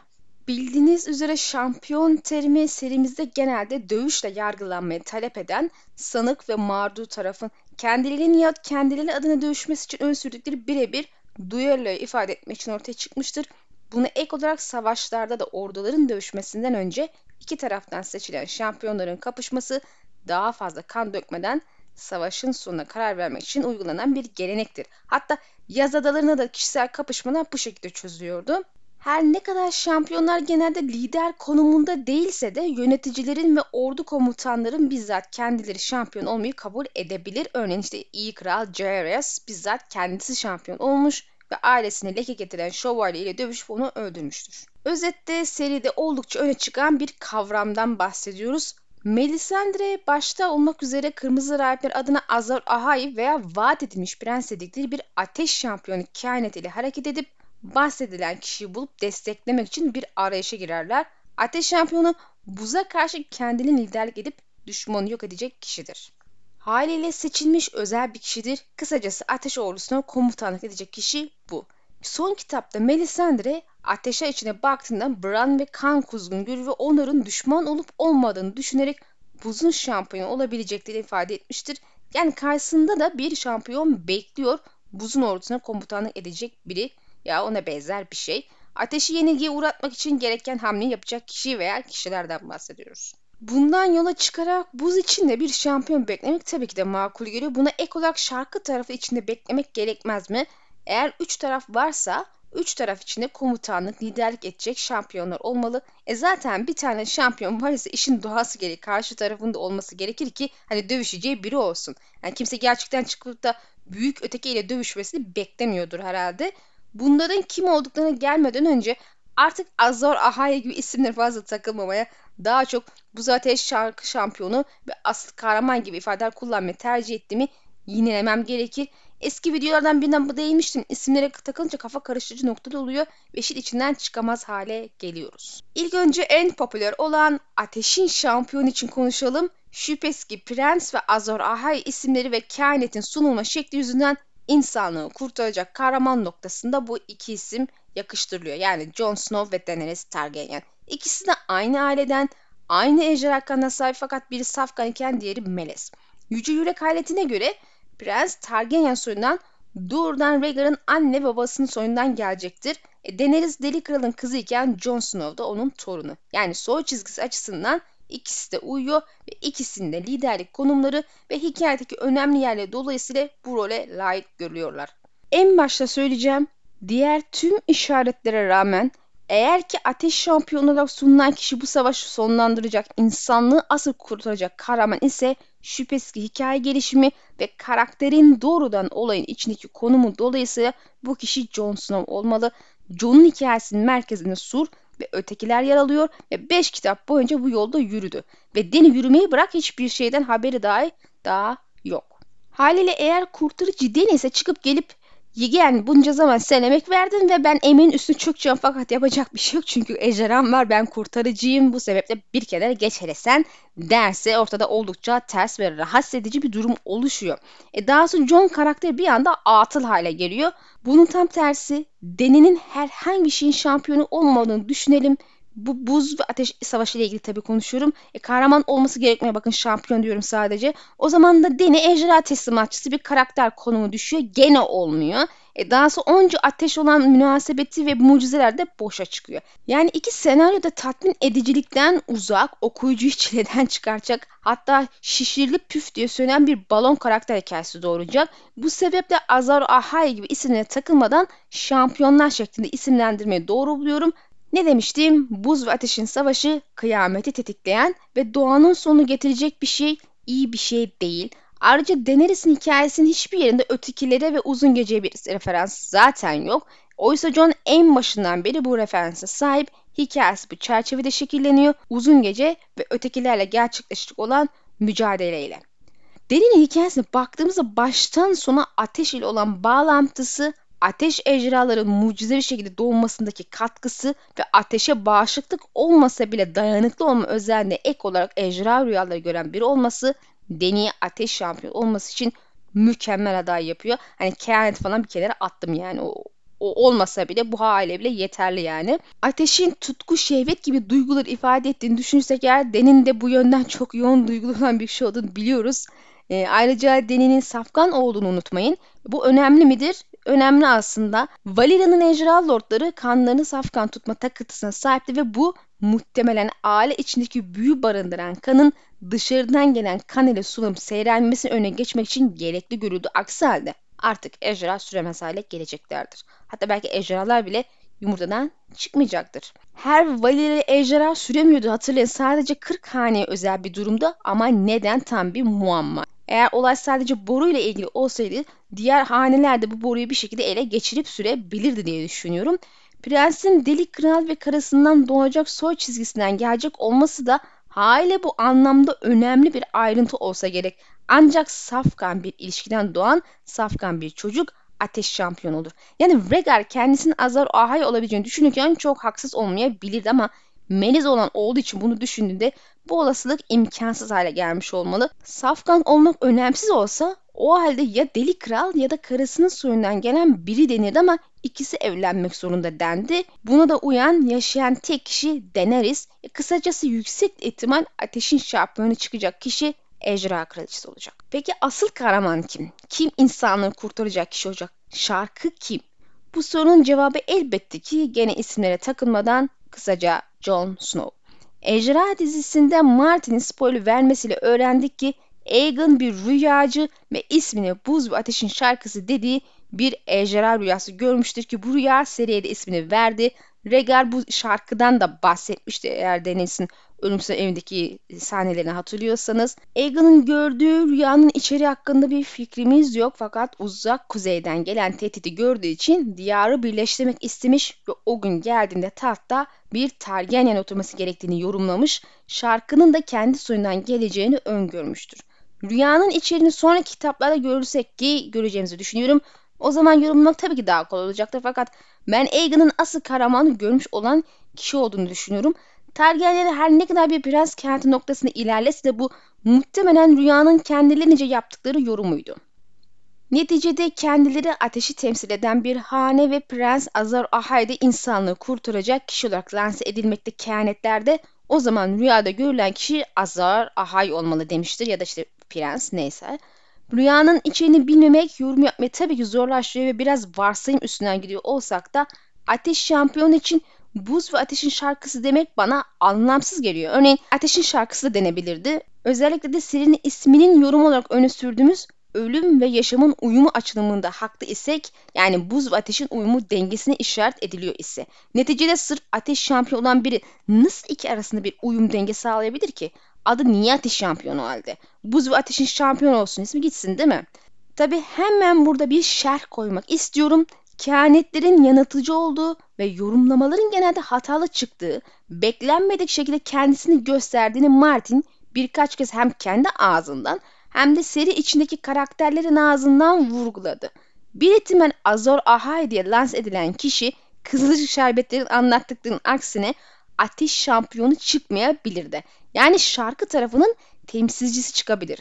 Bildiğiniz üzere şampiyon terimi serimizde genelde dövüşle yargılanmayı talep eden sanık ve mağdur tarafın kendilerinin ya kendileri adına dövüşmesi için ön sürdükleri birebir duyarlılığı ifade etmek için ortaya çıkmıştır. Buna ek olarak savaşlarda da orduların dövüşmesinden önce iki taraftan seçilen şampiyonların kapışması daha fazla kan dökmeden savaşın sonuna karar vermek için uygulanan bir gelenektir. Hatta yaz adalarına da kişisel kapışmalar bu şekilde çözülüyordu. Her ne kadar şampiyonlar genelde lider konumunda değilse de yöneticilerin ve ordu komutanların bizzat kendileri şampiyon olmayı kabul edebilir. Örneğin işte iyi kral Jaehaerys bizzat kendisi şampiyon olmuş ve ailesine leke getiren şövalye ile dövüşüp onu öldürmüştür. Özette seride oldukça öne çıkan bir kavramdan bahsediyoruz. Melisandre başta olmak üzere Kırmızı Rahipler adına Azor Ahai veya vaat edilmiş prens dedikleri bir ateş şampiyonu kainat ile hareket edip bahsedilen kişiyi bulup desteklemek için bir arayışa girerler. Ateş şampiyonu buza karşı kendini liderlik edip düşmanı yok edecek kişidir. Haliyle seçilmiş özel bir kişidir. Kısacası ateş ordusuna komutanlık edecek kişi bu. Son kitapta Melisandre ateşe içine baktığında Bran ve kan kuzgun görür ve onların düşman olup olmadığını düşünerek buzun şampiyon olabileceklerini ifade etmiştir. Yani karşısında da bir şampiyon bekliyor. Buzun ordusuna komutanlık edecek biri ya ona benzer bir şey. Ateşi yenilgiye uğratmak için gereken hamle yapacak kişi veya kişilerden bahsediyoruz. Bundan yola çıkarak buz içinde bir şampiyon beklemek tabii ki de makul geliyor. Buna ek olarak şarkı tarafı içinde beklemek gerekmez mi? Eğer üç taraf varsa üç taraf içinde komutanlık, liderlik edecek şampiyonlar olmalı. E zaten bir tane şampiyon var ise işin doğası gereği karşı tarafında olması gerekir ki hani dövüşeceği biri olsun. Yani kimse gerçekten çıkıp da büyük ötekiyle dövüşmesini beklemiyordur herhalde. Bunların kim olduklarına gelmeden önce artık Azor Ahai gibi isimler fazla takılmamaya daha çok Buz Ateş şarkı şampiyonu ve asıl kahraman gibi ifadeler kullanmayı tercih ettiğimi yinelemem gerekir. Eski videolardan birinden bu değinmiştim. İsimlere takılınca kafa karıştırıcı noktada oluyor ve işin içinden çıkamaz hale geliyoruz. İlk önce en popüler olan Ateşin şampiyonu için konuşalım. Şüphesiz ki Prens ve Azor Ahai isimleri ve kainatın sunulma şekli yüzünden insanlığı kurtaracak kahraman noktasında bu iki isim yakıştırılıyor. Yani Jon Snow ve Daenerys Targaryen. İkisi de aynı aileden, aynı ejderha kanına sahip fakat biri safkan iken diğeri melez. Yüce Yürek aletine göre Prens Targaryen soyundan doğrudan Rhaegar'ın anne babasının soyundan gelecektir. E, Daenerys Deli Kral'ın kızı iken Jon Snow da onun torunu. Yani soy çizgisi açısından İkisi de uyuyor ve ikisinde liderlik konumları ve hikayedeki önemli yerleri dolayısıyla bu role layık görülüyorlar. En başta söyleyeceğim diğer tüm işaretlere rağmen eğer ki ateş şampiyonu olarak sunulan kişi bu savaşı sonlandıracak, insanlığı asıl kurtaracak kahraman ise şüphesiz ki hikaye gelişimi ve karakterin doğrudan olayın içindeki konumu dolayısıyla bu kişi Jon Snow olmalı. Jon'un hikayesinin merkezinde Sur ve ötekiler yer alıyor ve 5 kitap boyunca bu yolda yürüdü. Ve Deni yürümeyi bırak hiçbir şeyden haberi dahi daha yok. Haliyle eğer kurtarıcı Deni ise çıkıp gelip Yani bunca zaman sen emek verdin ve ben emeğin üstüne çökeceğim fakat yapacak bir şey yok. Çünkü ejderham var ben kurtarıcıyım bu sebeple bir kere geç hele sen derse ortada oldukça ters ve rahatsız edici bir durum oluşuyor. E daha sonra John karakteri bir anda atıl hale geliyor. Bunun tam tersi Deni'nin herhangi şeyin şampiyonu olmadığını düşünelim bu buz ve ateş savaşı ile ilgili tabii konuşuyorum. E, kahraman olması gerekmiyor. Bakın şampiyon diyorum sadece. O zaman da Deni ejderha teslimatçısı bir karakter konumu düşüyor. Gene olmuyor. E, daha sonra onca ateş olan münasebeti ve mucizeler de boşa çıkıyor. Yani iki senaryo da tatmin edicilikten uzak, okuyucuyu çileden çıkaracak. Hatta şişirilip püf diye söylenen bir balon karakter hikayesi doğuracak. Bu sebeple Azar Ahai gibi isimlere takılmadan şampiyonlar şeklinde isimlendirmeyi doğru buluyorum. Ne demiştim? Buz ve ateşin savaşı kıyameti tetikleyen ve doğanın sonunu getirecek bir şey, iyi bir şey değil. Ayrıca Daenerys'in hikayesinin hiçbir yerinde ötekilere ve uzun geceye bir referans zaten yok. Oysa John en başından beri bu referansa sahip. Hikayesi bu çerçevede şekilleniyor. Uzun gece ve ötekilerle gerçekleşecek olan mücadeleyle. Derin'in hikayesine baktığımızda baştan sona ateş ile olan bağlantısı ateş ejderhaların mucizevi şekilde doğmasındaki katkısı ve ateşe bağışıklık olmasa bile dayanıklı olma özelliğine ek olarak ejderha rüyaları gören biri olması Deni'ye ateş şampiyon olması için mükemmel aday yapıyor. Hani kehanet falan bir kenara attım yani o, o olmasa bile bu hale bile yeterli yani. Ateşin tutku, şehvet gibi duygular ifade ettiğini düşünürsek eğer Den'in de bu yönden çok yoğun duygulu olan bir şey olduğunu biliyoruz. E, ayrıca Deni'nin safkan olduğunu unutmayın. Bu önemli midir? Önemli aslında. Valeria'nın ejderha lordları kanlarını safkan tutma takıntısına sahipti ve bu muhtemelen aile içindeki büyü barındıran kanın dışarıdan gelen kan ile sulanıp seyrelmesini öne geçmek için gerekli görüldü. Aksi halde artık ejderha süremez hale geleceklerdir. Hatta belki ejderhalar bile yumurtadan çıkmayacaktır. Her Valeri ejderha süremiyordu hatırlayın sadece 40 haneye özel bir durumda ama neden tam bir muamma. Eğer olay sadece boru ile ilgili olsaydı diğer haneler de bu boruyu bir şekilde ele geçirip sürebilirdi diye düşünüyorum. Prensin deli kral ve karısından doğacak soy çizgisinden gelecek olması da haliyle bu anlamda önemli bir ayrıntı olsa gerek. Ancak safkan bir ilişkiden doğan safkan bir çocuk ateş şampiyon olur. Yani Rhaegar kendisinin Azar Ahai olabileceğini düşünürken çok haksız olmayabilirdi ama Meliz olan olduğu için bunu düşündüğünde bu olasılık imkansız hale gelmiş olmalı. Safkan olmak önemsiz olsa o halde ya deli kral ya da karısının soyundan gelen biri denirdi ama ikisi evlenmek zorunda dendi. Buna da uyan yaşayan tek kişi Daenerys. E, kısacası yüksek ihtimal ateşin şampiyonu çıkacak kişi Ejderha Kraliçesi olacak. Peki asıl kahraman kim? Kim insanları kurtaracak kişi olacak? Şarkı kim? Bu sorunun cevabı elbette ki gene isimlere takılmadan kısaca Jon Snow. Ejderha dizisinde Martin'in spoiler vermesiyle öğrendik ki Aegon bir rüyacı ve ismini Buz ve Ateşin şarkısı dediği bir ejderha rüyası görmüştür ki bu rüya seriye de ismini verdi. Regar bu şarkıdan da bahsetmişti eğer Deniz'in ölümsüz evindeki sahnelerini hatırlıyorsanız. Aegon'un gördüğü rüyanın içeriği hakkında bir fikrimiz yok fakat uzak kuzeyden gelen tehdidi gördüğü için diyarı birleştirmek istemiş ve o gün geldiğinde tahtta bir Targaryen oturması gerektiğini yorumlamış, şarkının da kendi soyundan geleceğini öngörmüştür. Rüyanın içeriğini sonraki kitaplarda görürsek ki göreceğimizi düşünüyorum. O zaman yorumlamak tabii ki daha kolay olacaktır fakat ben Aegon'un asıl kahramanı görmüş olan kişi olduğunu düşünüyorum. Targaryenler her ne kadar bir prens kenti noktasında ilerlese de bu muhtemelen rüyanın kendilerince yaptıkları yorumuydu. Neticede kendileri ateşi temsil eden bir hane ve Prens Azar Ahai'de insanlığı kurtaracak kişi olarak lanse edilmekte kehanetlerde o zaman rüyada görülen kişi Azar Ahai olmalı demiştir ya da işte prens neyse. Rüyanın içeriğini bilmemek yorum yapmayı tabii ki zorlaştırıyor ve biraz varsayım üstünden gidiyor olsak da Ateş Şampiyon için Buz ve Ateş'in şarkısı demek bana anlamsız geliyor. Örneğin Ateş'in şarkısı da denebilirdi. Özellikle de serinin isminin yorum olarak öne sürdüğümüz ölüm ve yaşamın uyumu açılımında haklı isek yani buz ve ateşin uyumu dengesine işaret ediliyor ise neticede sırf ateş şampiyon olan biri nasıl iki arasında bir uyum denge sağlayabilir ki? Adı niye ateş şampiyonu halde? Buz ve ateşin şampiyon olsun ismi gitsin değil mi? Tabi hemen burada bir şerh koymak istiyorum. Kehanetlerin yanıltıcı olduğu ve yorumlamaların genelde hatalı çıktığı, beklenmedik şekilde kendisini gösterdiğini Martin birkaç kez hem kendi ağzından hem de seri içindeki karakterlerin ağzından vurguladı. Bir ihtimal Azor Ahai diye lanse edilen kişi Kızılcık Şerbetler'in anlattıklarının aksine ateş şampiyonu çıkmayabilir de. Yani şarkı tarafının temsilcisi çıkabilir.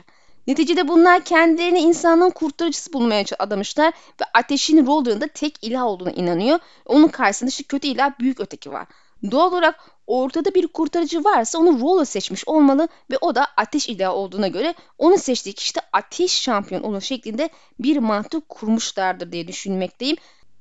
Neticede bunlar kendilerini insanlığın kurtarıcısı bulmaya adamışlar ve ateşin Roller'ın da tek ilah olduğuna inanıyor. Onun karşısında işte kötü ilah büyük öteki var. Doğal olarak ortada bir kurtarıcı varsa onu Roller seçmiş olmalı ve o da ateş ilahı olduğuna göre onu seçtiği kişi de ateş şampiyon olur şeklinde bir mantık kurmuşlardır diye düşünmekteyim.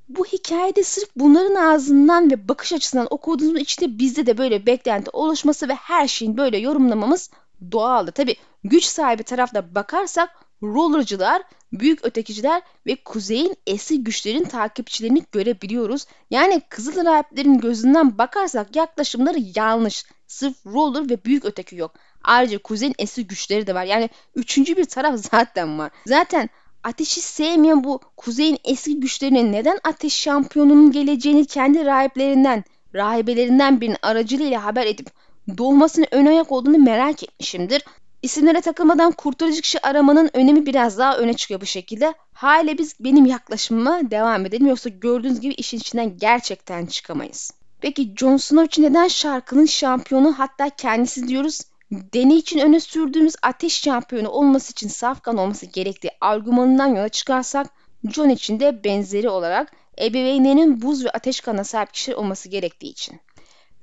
Bu hikayede sırf bunların ağzından ve bakış açısından okuduğumuz içinde bizde de böyle beklenti oluşması ve her şeyin böyle yorumlamamız doğaldı. Tabi güç sahibi tarafta bakarsak rollercılar, büyük ötekiciler ve kuzeyin eski güçlerin takipçilerini görebiliyoruz. Yani Kızıl Rahiplerin gözünden bakarsak yaklaşımları yanlış. Sırf roller ve büyük öteki yok. Ayrıca kuzeyin eski güçleri de var. Yani üçüncü bir taraf zaten var. Zaten ateşi sevmeyen bu kuzeyin eski güçlerine neden ateş şampiyonunun geleceğini kendi rahiplerinden, rahibelerinden birinin aracılığıyla haber edip doğmasının ön ayak olduğunu merak etmişimdir. İsimlere takılmadan kurtarıcı kişi aramanın önemi biraz daha öne çıkıyor bu şekilde. Hale biz benim yaklaşımıma devam edelim yoksa gördüğünüz gibi işin içinden gerçekten çıkamayız. Peki Jon Snow için neden şarkının şampiyonu hatta kendisi diyoruz? Deney için öne sürdüğümüz ateş şampiyonu olması için safkan olması gerektiği argümanından yola çıkarsak Jon için de benzeri olarak ebeveynlerinin buz ve ateş kanına sahip kişi olması gerektiği için.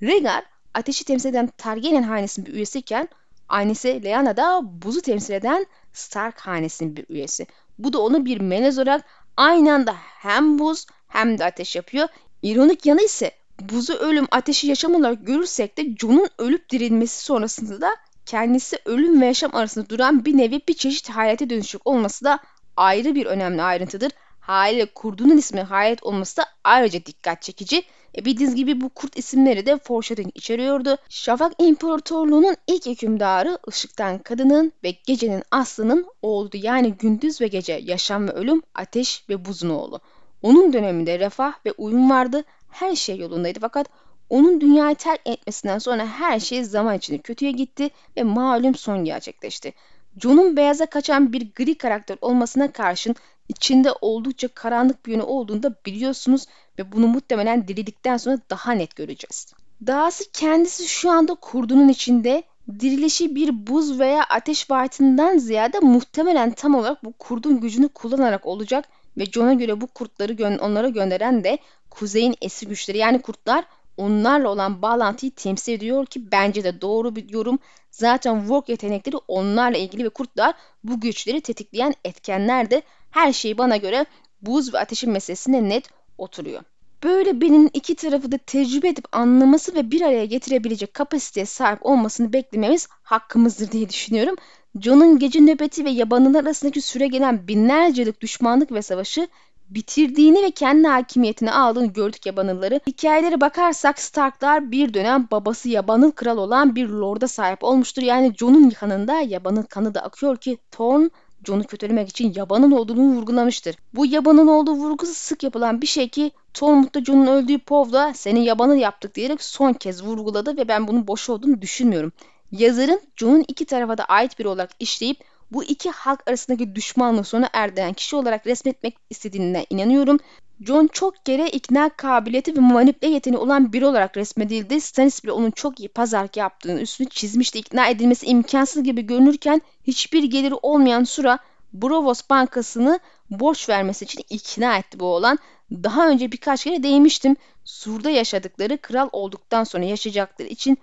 Rhaegar ateşi temsil eden Targaryen hanesinin bir üyesiyken annesi Lyanna da buzu temsil eden Stark hanesinin bir üyesi. Bu da onu bir melez olarak aynı anda hem buz hem de ateş yapıyor. İronik yanı ise buzu ölüm ateşi yaşam olarak görürsek de Jon'un ölüp dirilmesi sonrasında da kendisi ölüm ve yaşam arasında duran bir nevi bir çeşit hayalete dönüşük olması da ayrı bir önemli ayrıntıdır. Haliyle kurduğunun ismi hayalet olması da ayrıca dikkat çekici. E bildiğiniz gibi bu kurt isimleri de foreshadowing içeriyordu. Şafak İmparatorluğu'nun ilk hükümdarı ışıktan kadının ve gecenin aslının oğlu yani gündüz ve gece yaşam ve ölüm ateş ve buzun oğlu. Onun döneminde refah ve uyum vardı. Her şey yolundaydı fakat onun dünyayı terk etmesinden sonra her şey zaman içinde kötüye gitti ve malum son gerçekleşti. Jon'un beyaza kaçan bir gri karakter olmasına karşın içinde oldukça karanlık bir yönü olduğunu da biliyorsunuz ve bunu muhtemelen dirildikten sonra daha net göreceğiz. Dahası kendisi şu anda kurdunun içinde dirilişi bir buz veya ateş vaatinden ziyade muhtemelen tam olarak bu kurdun gücünü kullanarak olacak ve Jon'a göre bu kurtları gö onlara gönderen de kuzeyin eski güçleri yani kurtlar onlarla olan bağlantıyı temsil ediyor ki bence de doğru bir yorum. Zaten work yetenekleri onlarla ilgili ve kurtlar bu güçleri tetikleyen etkenler de her şey bana göre buz ve ateşin meselesine net oturuyor. Böyle birinin iki tarafı da tecrübe edip anlaması ve bir araya getirebilecek kapasiteye sahip olmasını beklememiz hakkımızdır diye düşünüyorum. John'un gece nöbeti ve yabanılar arasındaki süre gelen binlerce yıllık düşmanlık ve savaşı bitirdiğini ve kendi hakimiyetine aldığını gördük yabanılları. Hikayelere bakarsak Starklar bir dönem babası yabanıl kral olan bir lorda sahip olmuştur. Yani Jon'un kanında yabanıl kanı da akıyor ki Thorn Jon'u kötülemek için yabanın olduğunu vurgulamıştır. Bu yabanın olduğu vurgusu sık yapılan bir şey ki Tormund da Jon'un öldüğü povda seni yabanı yaptık diyerek son kez vurguladı ve ben bunun boş olduğunu düşünmüyorum. Yazarın Jon'un iki tarafa da ait biri olarak işleyip bu iki halk arasındaki düşmanlığı sona erdiren kişi olarak resmetmek istediğine inanıyorum. John çok kere ikna kabiliyeti ve manipüle yeteneği olan biri olarak resmedildi. Stannis bile onun çok iyi pazarlık yaptığını üstünü çizmişti. İkna edilmesi imkansız gibi görünürken hiçbir geliri olmayan Sura Brovos Bankası'nı borç vermesi için ikna etti bu olan. Daha önce birkaç kere değmiştim. Sur'da yaşadıkları kral olduktan sonra yaşayacakları için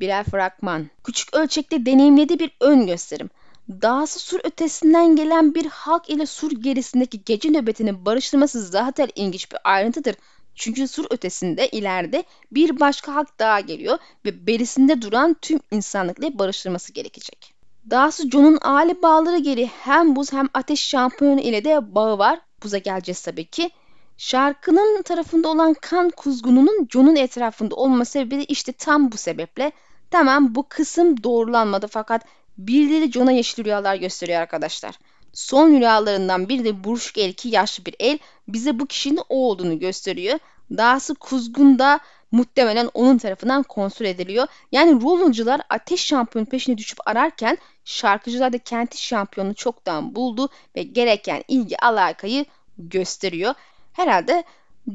birer fragman. Küçük ölçekte deneyimlediği bir ön gösterim. Dağısı sur ötesinden gelen bir halk ile sur gerisindeki gece nöbetini barıştırması zaten ilginç bir ayrıntıdır. Çünkü sur ötesinde ileride bir başka halk daha geliyor ve berisinde duran tüm insanlıkla barıştırması gerekecek. Dahası Jon'un aile bağları geri hem buz hem ateş şampiyonu ile de bağı var. Buza geleceğiz tabii ki. Şarkının tarafında olan kan kuzgununun Jon'un etrafında olma sebebi de işte tam bu sebeple. Tamam bu kısım doğrulanmadı fakat Birileri John'a yeşil rüyalar gösteriyor arkadaşlar. Son rüyalarından biri de buruşuk elki yaşlı bir el bize bu kişinin o olduğunu gösteriyor. Dahası kuzgunda muhtemelen onun tarafından kontrol ediliyor. Yani Rolluncular ateş şampiyonu peşine düşüp ararken şarkıcılar da kenti şampiyonu çoktan buldu ve gereken ilgi alakayı gösteriyor. Herhalde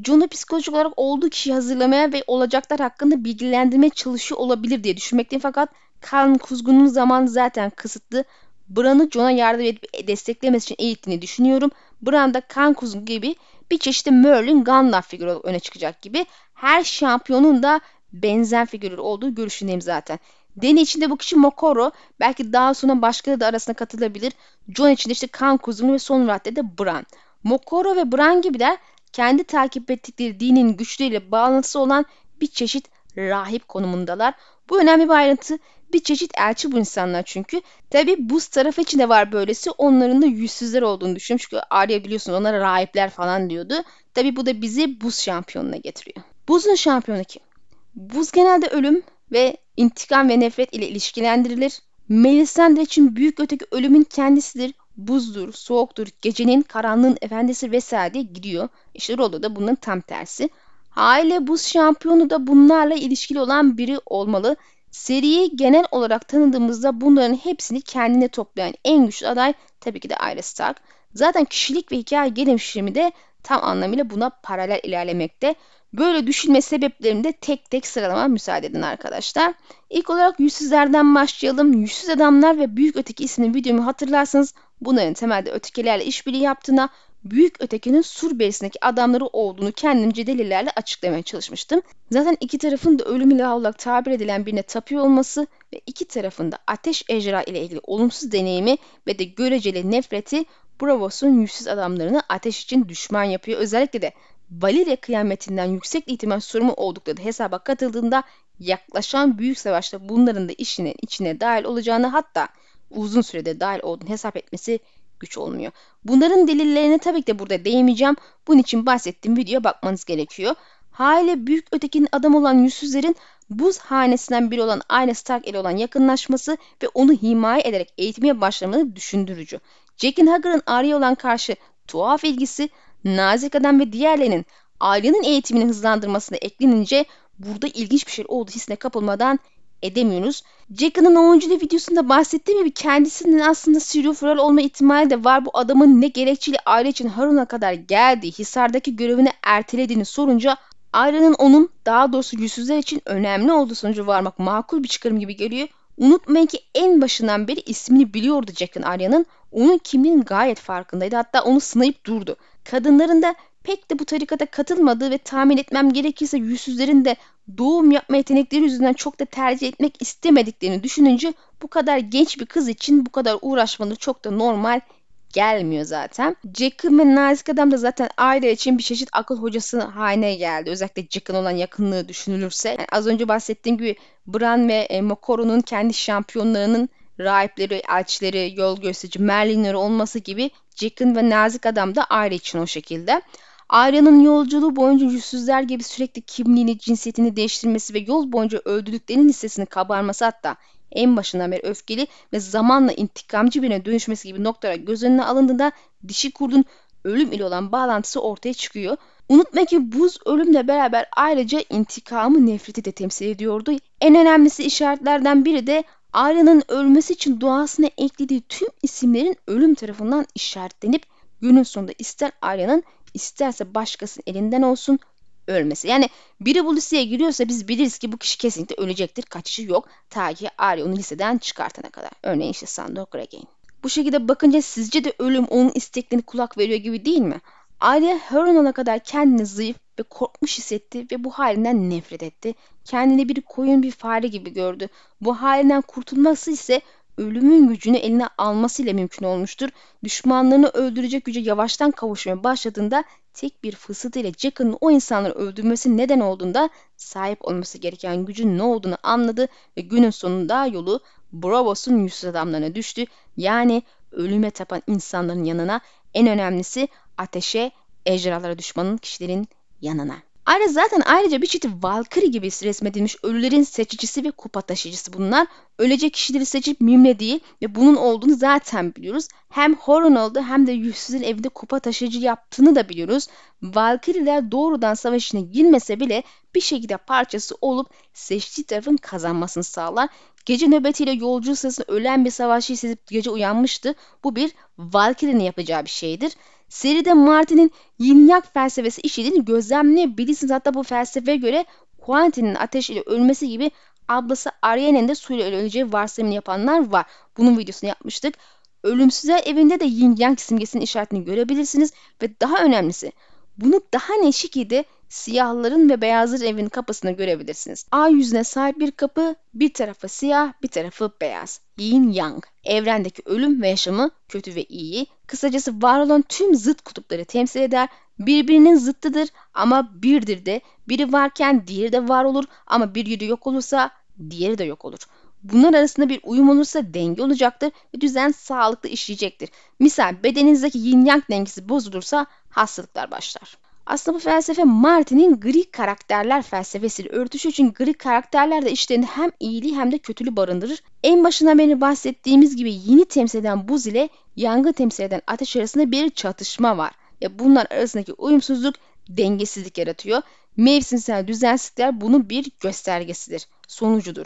John'u psikolojik olarak olduğu kişiyi hazırlamaya ve olacaklar hakkında bilgilendirmeye çalışıyor olabilir diye düşünmekteyim. Fakat kan kuzgunun zamanı zaten kısıtlı. Bran'ı John'a yardım edip desteklemesi için eğittiğini düşünüyorum. Bran da kan kuzgun gibi bir çeşit Merlin Gandalf figürü öne çıkacak gibi. Her şampiyonun da benzer figürleri olduğu görüşündeyim zaten. Deni içinde bu kişi Mokoro. Belki daha sonra başkaları da arasına katılabilir. John için de işte kan kuzunu ve son raddede Bran. Mokoro ve Bran gibiler kendi takip ettikleri dinin güçleriyle bağlantısı olan bir çeşit rahip konumundalar. Bu önemli bir ayrıntı. Bir çeşit elçi bu insanlar çünkü. Tabi buz tarafı için de var böylesi. Onların da yüzsüzler olduğunu düşünüyorum. Çünkü Arya biliyorsun onlara rahipler falan diyordu. Tabi bu da bizi buz şampiyonuna getiriyor. Buzun şampiyonu kim? Buz genelde ölüm ve intikam ve nefret ile ilişkilendirilir. Melisandre için büyük öteki ölümün kendisidir. Buzdur, soğuktur, gecenin, karanlığın efendisi vesaire diye gidiyor. İşte Rollo da bunun tam tersi. Aile buz şampiyonu da bunlarla ilişkili olan biri olmalı. Seriyi genel olarak tanıdığımızda bunların hepsini kendine toplayan en güçlü aday tabii ki de Arya Stark. Zaten kişilik ve hikaye gelişimi de tam anlamıyla buna paralel ilerlemekte. Böyle düşünme sebeplerini de tek tek sıralama müsaade edin arkadaşlar. İlk olarak yüzsüzlerden başlayalım. Yüzsüz adamlar ve büyük öteki isimli videomu hatırlarsanız bunların temelde ötekilerle işbirliği yaptığına, büyük ötekinin sur berisindeki adamları olduğunu kendimce delillerle açıklamaya çalışmıştım. Zaten iki tarafın da ölüm ilahı olarak tabir edilen birine tapıyor olması ve iki tarafın da ateş ejra ile ilgili olumsuz deneyimi ve de göreceli nefreti Bravos'un yüzsüz adamlarını ateş için düşman yapıyor. Özellikle de Valyria kıyametinden yüksek ihtimal sorumlu oldukları hesaba katıldığında yaklaşan büyük savaşta bunların da işinin içine dahil olacağını hatta uzun sürede dahil olduğunu hesap etmesi güç olmuyor. Bunların delillerine tabii ki de burada değmeyeceğim. Bunun için bahsettiğim videoya bakmanız gerekiyor. Hale büyük ötekinin adam olan yüzsüzlerin buz hanesinden biri olan Arya Stark ile olan yakınlaşması ve onu himaye ederek eğitmeye başlamanı düşündürücü. Jack'in Hager'ın Arya olan karşı tuhaf ilgisi nazik adam ve diğerlerinin ailenin eğitimini hızlandırmasına eklenince burada ilginç bir şey olduğu hissine kapılmadan edemiyoruz. Jack'ın 10. videosunda bahsettiğim gibi kendisinin aslında Sirius olma ihtimali de var. Bu adamın ne gerekçeli aile için Harun'a kadar geldiği, Hisar'daki görevini ertelediğini sorunca Arya'nın onun daha doğrusu yüzsüzler için önemli olduğu sonucu varmak makul bir çıkarım gibi geliyor. Unutmayın ki en başından beri ismini biliyordu Jack'ın Arya'nın. Onun kimliğinin gayet farkındaydı. Hatta onu sınayıp durdu. Kadınların da pek de bu tarikata katılmadığı ve tahmin etmem gerekirse yüzsüzlerin de doğum yapma yetenekleri yüzünden çok da tercih etmek istemediklerini düşününce bu kadar genç bir kız için bu kadar uğraşmaları çok da normal gelmiyor zaten. Jack'ın ve Nazik Adam da zaten aile için bir çeşit akıl hocası haline geldi. Özellikle Jack'ın olan yakınlığı düşünülürse. Yani az önce bahsettiğim gibi Bran ve e, Mokoro'nun kendi şampiyonlarının rahipleri, elçileri, yol gösterici, Merlinleri olması gibi Jack'ın ve Nazik Adam da aile için o şekilde. Arya'nın yolculuğu boyunca yüzsüzler gibi sürekli kimliğini, cinsiyetini değiştirmesi ve yol boyunca öldürdüklerinin listesini kabarması hatta en başından beri öfkeli ve zamanla intikamcı birine dönüşmesi gibi noktalar göz önüne alındığında dişi kurdun ölüm ile olan bağlantısı ortaya çıkıyor. Unutma ki buz ölümle beraber ayrıca intikamı nefreti de temsil ediyordu. En önemlisi işaretlerden biri de Arya'nın ölmesi için duasına eklediği tüm isimlerin ölüm tarafından işaretlenip günün sonunda ister Arya'nın isterse başkasının elinden olsun ölmesi. Yani biri bu listeye giriyorsa biz biliriz ki bu kişi kesinlikle ölecektir. Kaçışı yok. Ta ki Arya onu listeden çıkartana kadar. Örneğin işte Sandor Clegane. Bu şekilde bakınca sizce de ölüm onun isteklerine kulak veriyor gibi değil mi? Arya her ana kadar kendini zayıf ve korkmuş hissetti ve bu halinden nefret etti. Kendini bir koyun bir fare gibi gördü. Bu halinden kurtulması ise ölümün gücünü eline almasıyla mümkün olmuştur. Düşmanlarını öldürecek güce yavaştan kavuşmaya başladığında tek bir fısıltıyla Jack'ın o insanları öldürmesi neden olduğunda sahip olması gereken gücün ne olduğunu anladı ve günün sonunda yolu Bravos'un yüzsüz adamlarına düştü. Yani ölüme tapan insanların yanına en önemlisi ateşe, ejderhalara düşmanın kişilerin yanına. Ayrıca zaten ayrıca bir çeşit Valkyrie gibi resmedilmiş ölülerin seçicisi ve kupa taşıyıcısı bunlar. Ölecek kişileri seçip mimle değil ve bunun olduğunu zaten biliyoruz. Hem Horonald'ı hem de yüzsüzün evinde kupa taşıyıcı yaptığını da biliyoruz. Valkyrie'ler doğrudan savaş içine girmese bile bir şekilde parçası olup seçtiği tarafın kazanmasını sağlar. Gece nöbetiyle yolcu sırasında ölen bir savaşçı hissedip gece uyanmıştı. Bu bir Valkyrie'nin yapacağı bir şeydir. Seride Martin'in yin yang felsefesi işlediğini gözlemleyebilirsiniz. Hatta bu felsefeye göre Quentin'in ateş ile ölmesi gibi ablası Ariane'nin de suyla öleceği varsayımını yapanlar var. Bunun videosunu yapmıştık. Ölümsüzler evinde de yin yang simgesinin işaretini görebilirsiniz ve daha önemlisi bunu daha ne şekilde siyahların ve beyazların evinin kapısında görebilirsiniz. A yüzüne sahip bir kapı, bir tarafı siyah, bir tarafı beyaz. Yin Yang, evrendeki ölüm ve yaşamı, kötü ve iyi, kısacası var olan tüm zıt kutupları temsil eder. Birbirinin zıttıdır ama birdir de. Biri varken diğeri de var olur ama bir yürü yok olursa diğeri de yok olur. Bunlar arasında bir uyum olursa denge olacaktır ve düzen sağlıklı işleyecektir. Misal bedeninizdeki yin yang dengesi bozulursa hastalıklar başlar. Aslında bu felsefe Martin'in gri karakterler felsefesiyle örtüşüyor çünkü gri karakterler de işlerinde hem iyiliği hem de kötülüğü barındırır. En başına beri bahsettiğimiz gibi yeni temsil eden buz ile yangın temsil eden ateş arasında bir çatışma var. Ve bunlar arasındaki uyumsuzluk dengesizlik yaratıyor. Mevsimsel düzensizlikler bunun bir göstergesidir, sonucudur.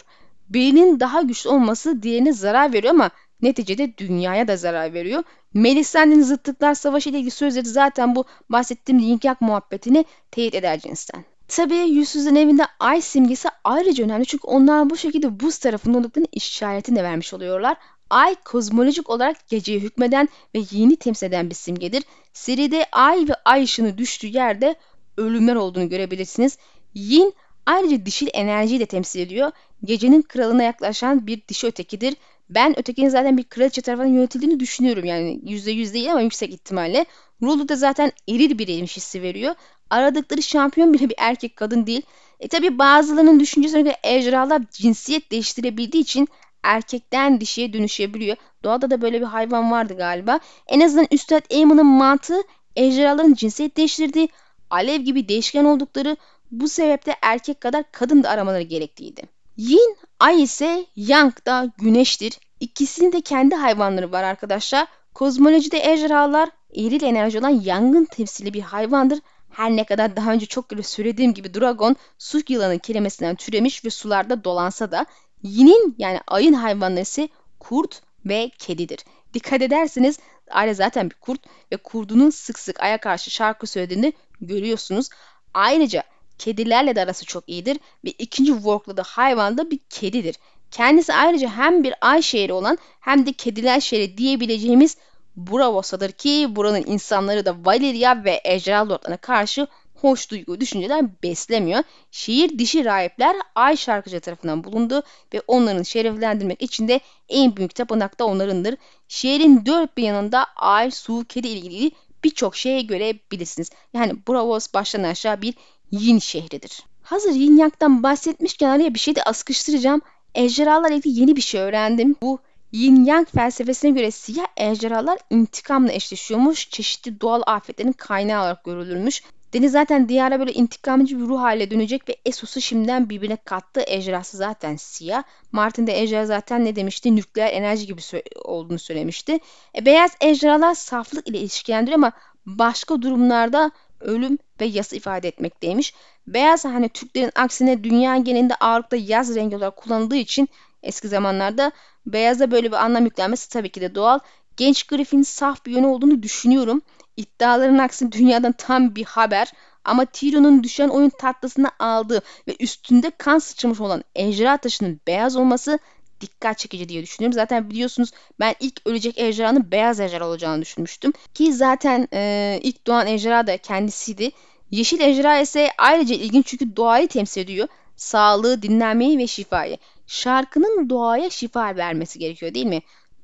Birinin daha güçlü olması diğerine zarar veriyor ama neticede dünyaya da zarar veriyor. Melisandre'nin zıtlıklar savaşı ile ilgili sözleri zaten bu bahsettiğim Yin-Yang muhabbetini teyit eder cinsten. Tabii yüzsüzün evinde ay simgesi ayrıca önemli çünkü onlar bu şekilde buz tarafında olduklarını işaretini de vermiş oluyorlar. Ay kozmolojik olarak geceye hükmeden ve yeni temsil eden bir simgedir. Seride ay ve ay ışını düştüğü yerde ölümler olduğunu görebilirsiniz. Yin ayrıca dişil enerjiyi de temsil ediyor. Gecenin kralına yaklaşan bir dişi ötekidir. Ben ötekinin zaten bir kraliçe tarafından yönetildiğini düşünüyorum. Yani yüzde yüz değil ama yüksek ihtimalle. Rulu da zaten eril bir elmiş hissi veriyor. Aradıkları şampiyon bile bir erkek kadın değil. E tabi bazılarının düşüncesine göre ejderhalar cinsiyet değiştirebildiği için erkekten dişiye dönüşebiliyor. Doğada da böyle bir hayvan vardı galiba. En azından Üstad Eamon'un mantığı ejderhaların cinsiyet değiştirdiği, alev gibi değişken oldukları bu sebeple erkek kadar kadın da aramaları gerektiğiydi. Yin, ay ise Yang da güneştir. İkisinin de kendi hayvanları var arkadaşlar. Kozmolojide ejderhalar eril enerji olan yangın temsili bir hayvandır. Her ne kadar daha önce çok kere söylediğim gibi dragon su yılanı kelimesinden türemiş ve sularda dolansa da yinin yani ayın hayvanları ise kurt ve kedidir. Dikkat ederseniz aile zaten bir kurt ve kurdunun sık sık aya karşı şarkı söylediğini görüyorsunuz. Ayrıca Kedilerle de arası çok iyidir ve ikinci workladığı hayvan da bir kedidir. Kendisi ayrıca hem bir ay şehri olan hem de kediler şehri diyebileceğimiz Bravosa'dır ki buranın insanları da Valeria ve Ejderha Lordlarına karşı hoş duygu düşünceler beslemiyor. Şehir dişi rahipler Ay şarkıcı tarafından bulundu ve onların şereflendirmek için de en büyük tapınak da onlarındır. Şehrin dört bir yanında ay, su, kedi ilgili birçok şeye görebilirsiniz. Yani Bravos baştan aşağı bir Yin şehridir. Hazır Yin Yang'dan bahsetmişken araya bir şey de askıştıracağım. Ejderhalar ilgili yeni bir şey öğrendim. Bu Yin Yang felsefesine göre siyah ejderhalar intikamla eşleşiyormuş. Çeşitli doğal afetlerin kaynağı olarak görülürmüş. Deniz zaten diyara böyle intikamcı bir ruh haline dönecek ve Esus'u şimdiden birbirine kattığı ejderhası zaten siyah. Martin de ejderha zaten ne demişti? Nükleer enerji gibi olduğunu söylemişti. E, beyaz ejderhalar saflık ile ilişkilendiriyor ama başka durumlarda ölüm ve yası ifade etmekteymiş. Beyaz hani Türklerin aksine dünya genelinde ağırlıkta yaz rengi olarak kullanıldığı için eski zamanlarda beyaza böyle bir anlam yüklenmesi tabii ki de doğal. Genç Griffin saf bir yönü olduğunu düşünüyorum. İddiaların aksine dünyadan tam bir haber. Ama Tyrion'un düşen oyun tatlısını aldığı ve üstünde kan sıçramış olan ejderha taşının beyaz olması dikkat çekici diye düşünüyorum. Zaten biliyorsunuz ben ilk ölecek ejderhanın beyaz ejderha olacağını düşünmüştüm. Ki zaten e, ilk doğan ejderha da kendisiydi. Yeşil ejderha ise ayrıca ilginç çünkü doğayı temsil ediyor. Sağlığı, dinlenmeyi ve şifayı. Şarkının doğaya şifa vermesi gerekiyor değil mi?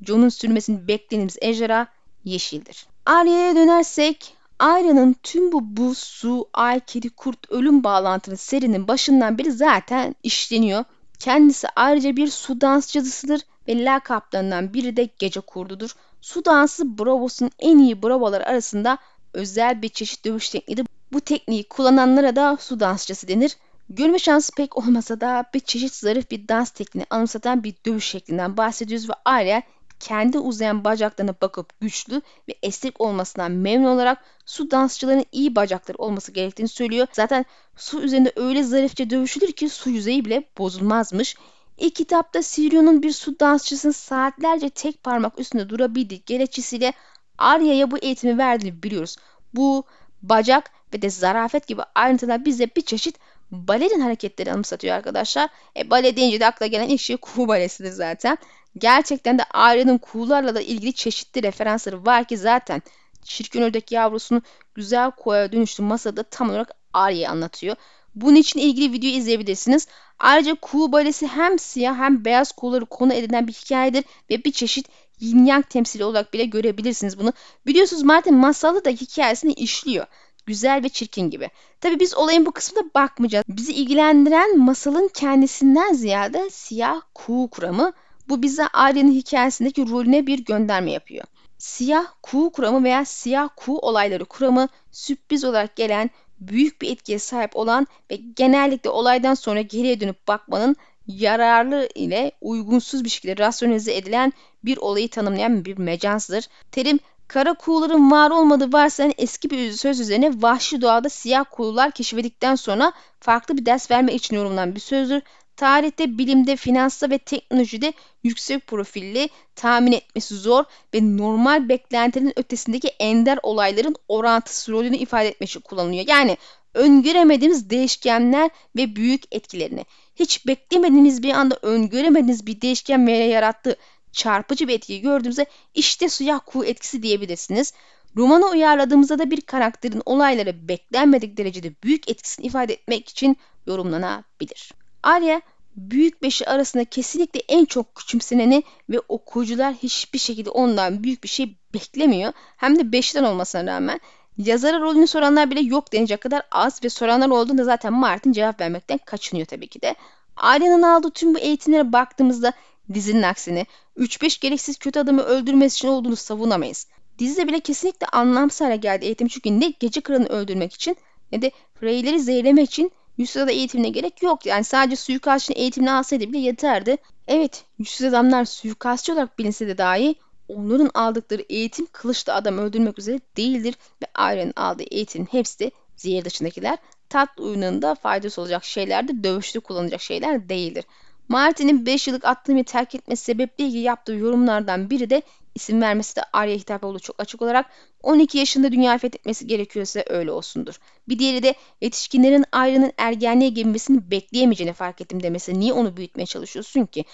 John'un sürmesini beklediğimiz ejderha yeşildir. Arya'ya dönersek Arya'nın tüm bu buz, su, ay, kedi, kurt, ölüm bağlantılı serinin başından beri zaten işleniyor. Kendisi ayrıca bir su dansçısıdır ve lakaplarından biri de gece kurdudur. Su dansı Bravos'un en iyi bravoları arasında özel bir çeşit dövüş tekniğidir. Bu tekniği kullananlara da su dansçısı denir. Görme şansı pek olmasa da bir çeşit zarif bir dans tekniğini anımsatan bir dövüş şeklinden bahsediyoruz ve ayrıca kendi uzayan bacaklarına bakıp güçlü ve esnek olmasından memnun olarak su dansçılarının iyi bacakları olması gerektiğini söylüyor. Zaten su üzerinde öyle zarifçe dövüşülür ki su yüzeyi bile bozulmazmış. İlk kitapta Sirion'un bir su dansçısının saatlerce tek parmak üstünde durabildiği gerekçesiyle Arya'ya bu eğitimi verdiğini biliyoruz. Bu bacak ve de zarafet gibi ayrıntılar bize bir çeşit balerin hareketleri anımsatıyor arkadaşlar. E, bale deyince de akla gelen ilk şey kuğu balesidir zaten. Gerçekten de Arya'nın kuğularla da ilgili çeşitli referansları var ki zaten çirkin ördek yavrusunu güzel koya dönüştü masada tam olarak Arya'yı anlatıyor. Bunun için ilgili videoyu izleyebilirsiniz. Ayrıca kuğu balesi hem siyah hem beyaz kuğuları konu edilen bir hikayedir ve bir çeşit yin yang temsili olarak bile görebilirsiniz bunu. Biliyorsunuz Martin masalı da hikayesini işliyor. Güzel ve çirkin gibi. Tabi biz olayın bu kısmına bakmayacağız. Bizi ilgilendiren masalın kendisinden ziyade siyah kuğu kuramı. Bu bize Arya'nın hikayesindeki rolüne bir gönderme yapıyor. Siyah kuğu kuramı veya siyah kuğu olayları kuramı sürpriz olarak gelen büyük bir etkiye sahip olan ve genellikle olaydan sonra geriye dönüp bakmanın yararlı ile uygunsuz bir şekilde rasyonize edilen bir olayı tanımlayan bir mecazdır. Terim kara kuğuların var olmadığı varsayan eski bir söz üzerine vahşi doğada siyah kuğular keşfedildikten sonra farklı bir ders verme için yorumlanan bir sözdür. Tarihte, bilimde, finansta ve teknolojide yüksek profilli, tahmin etmesi zor ve normal beklentilerin ötesindeki ender olayların orantısı rolünü ifade etmek için kullanılıyor. Yani öngöremediğimiz değişkenler ve büyük etkilerini. Hiç beklemediğimiz bir anda öngöremediğiniz bir değişken veya yarattığı çarpıcı bir etkiyi gördüğümüzde işte siyah kuğu etkisi diyebilirsiniz. Romana uyarladığımızda da bir karakterin olaylara beklenmedik derecede büyük etkisini ifade etmek için yorumlanabilir. Arya büyük beşi arasında kesinlikle en çok küçümseneni ve okuyucular hiçbir şekilde ondan büyük bir şey beklemiyor. Hem de beşten olmasına rağmen yazara rolünü soranlar bile yok denecek kadar az ve soranlar olduğunda zaten Martin cevap vermekten kaçınıyor tabii ki de. Arya'nın aldığı tüm bu eğitimlere baktığımızda dizinin aksine 3-5 gereksiz kötü adamı öldürmesi için olduğunu savunamayız. Dizide bile kesinlikle anlamsız hale geldi eğitim çünkü ne gece kralını öldürmek için ne de Freyleri zehirlemek için Yüzsüz eğitimine gerek yok. Yani sadece suikastçının eğitimini alsaydı bile yeterdi. Evet, yüzsüz adamlar suikastçı olarak bilinse de dahi onların aldıkları eğitim kılıçla adam öldürmek üzere değildir ve Arya'nın aldığı eğitimin hepsi de zehir dışındakiler tatlı oyununda faydası olacak şeylerdir, dövüşte kullanılacak şeyler değildir. Martin'in 5 yıllık Atlama'yı terk etmesi sebeple ilgili yaptığı yorumlardan biri de isim vermesi de Arya hitap olduğu çok açık olarak 12 yaşında dünya fethetmesi gerekiyorsa öyle olsundur. Bir diğeri de yetişkinlerin Arya'nın ergenliğe girmesini bekleyemeyeceğini fark ettim demesi. Niye onu büyütmeye çalışıyorsun ki?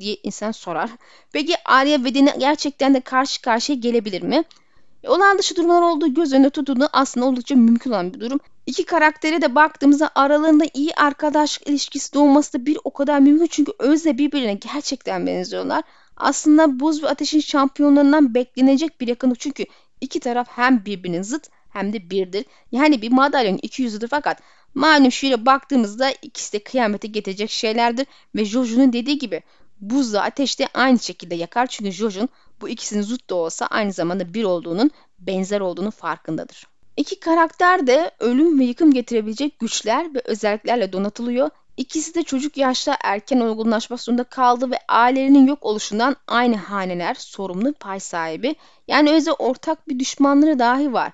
diye insan sorar. Peki Arya ve Dany gerçekten de karşı karşıya gelebilir mi? E, olan dışı durumlar olduğu göz önünde tutulduğu aslında oldukça mümkün olan bir durum. İki karaktere de baktığımızda aralarında iyi arkadaşlık ilişkisi doğması da bir o kadar mümkün çünkü özle birbirine gerçekten benziyorlar. Aslında buz ve ateşin şampiyonlarından beklenecek bir yakınlık çünkü iki taraf hem birbirinin zıt hem de birdir. Yani bir madalyonun iki yüzüdür fakat malum şöyle baktığımızda ikisi de kıyamete getirecek şeylerdir ve Jojo'nun dediği gibi buzla ateş de aynı şekilde yakar çünkü Jojo'nun bu ikisinin zıt da olsa aynı zamanda bir olduğunun benzer olduğunu farkındadır. İki karakter de ölüm ve yıkım getirebilecek güçler ve özelliklerle donatılıyor. İkisi de çocuk yaşta erken olgunlaşmak zorunda kaldı ve ailelerinin yok oluşundan aynı haneler sorumlu pay sahibi. Yani özel ortak bir düşmanları dahi var.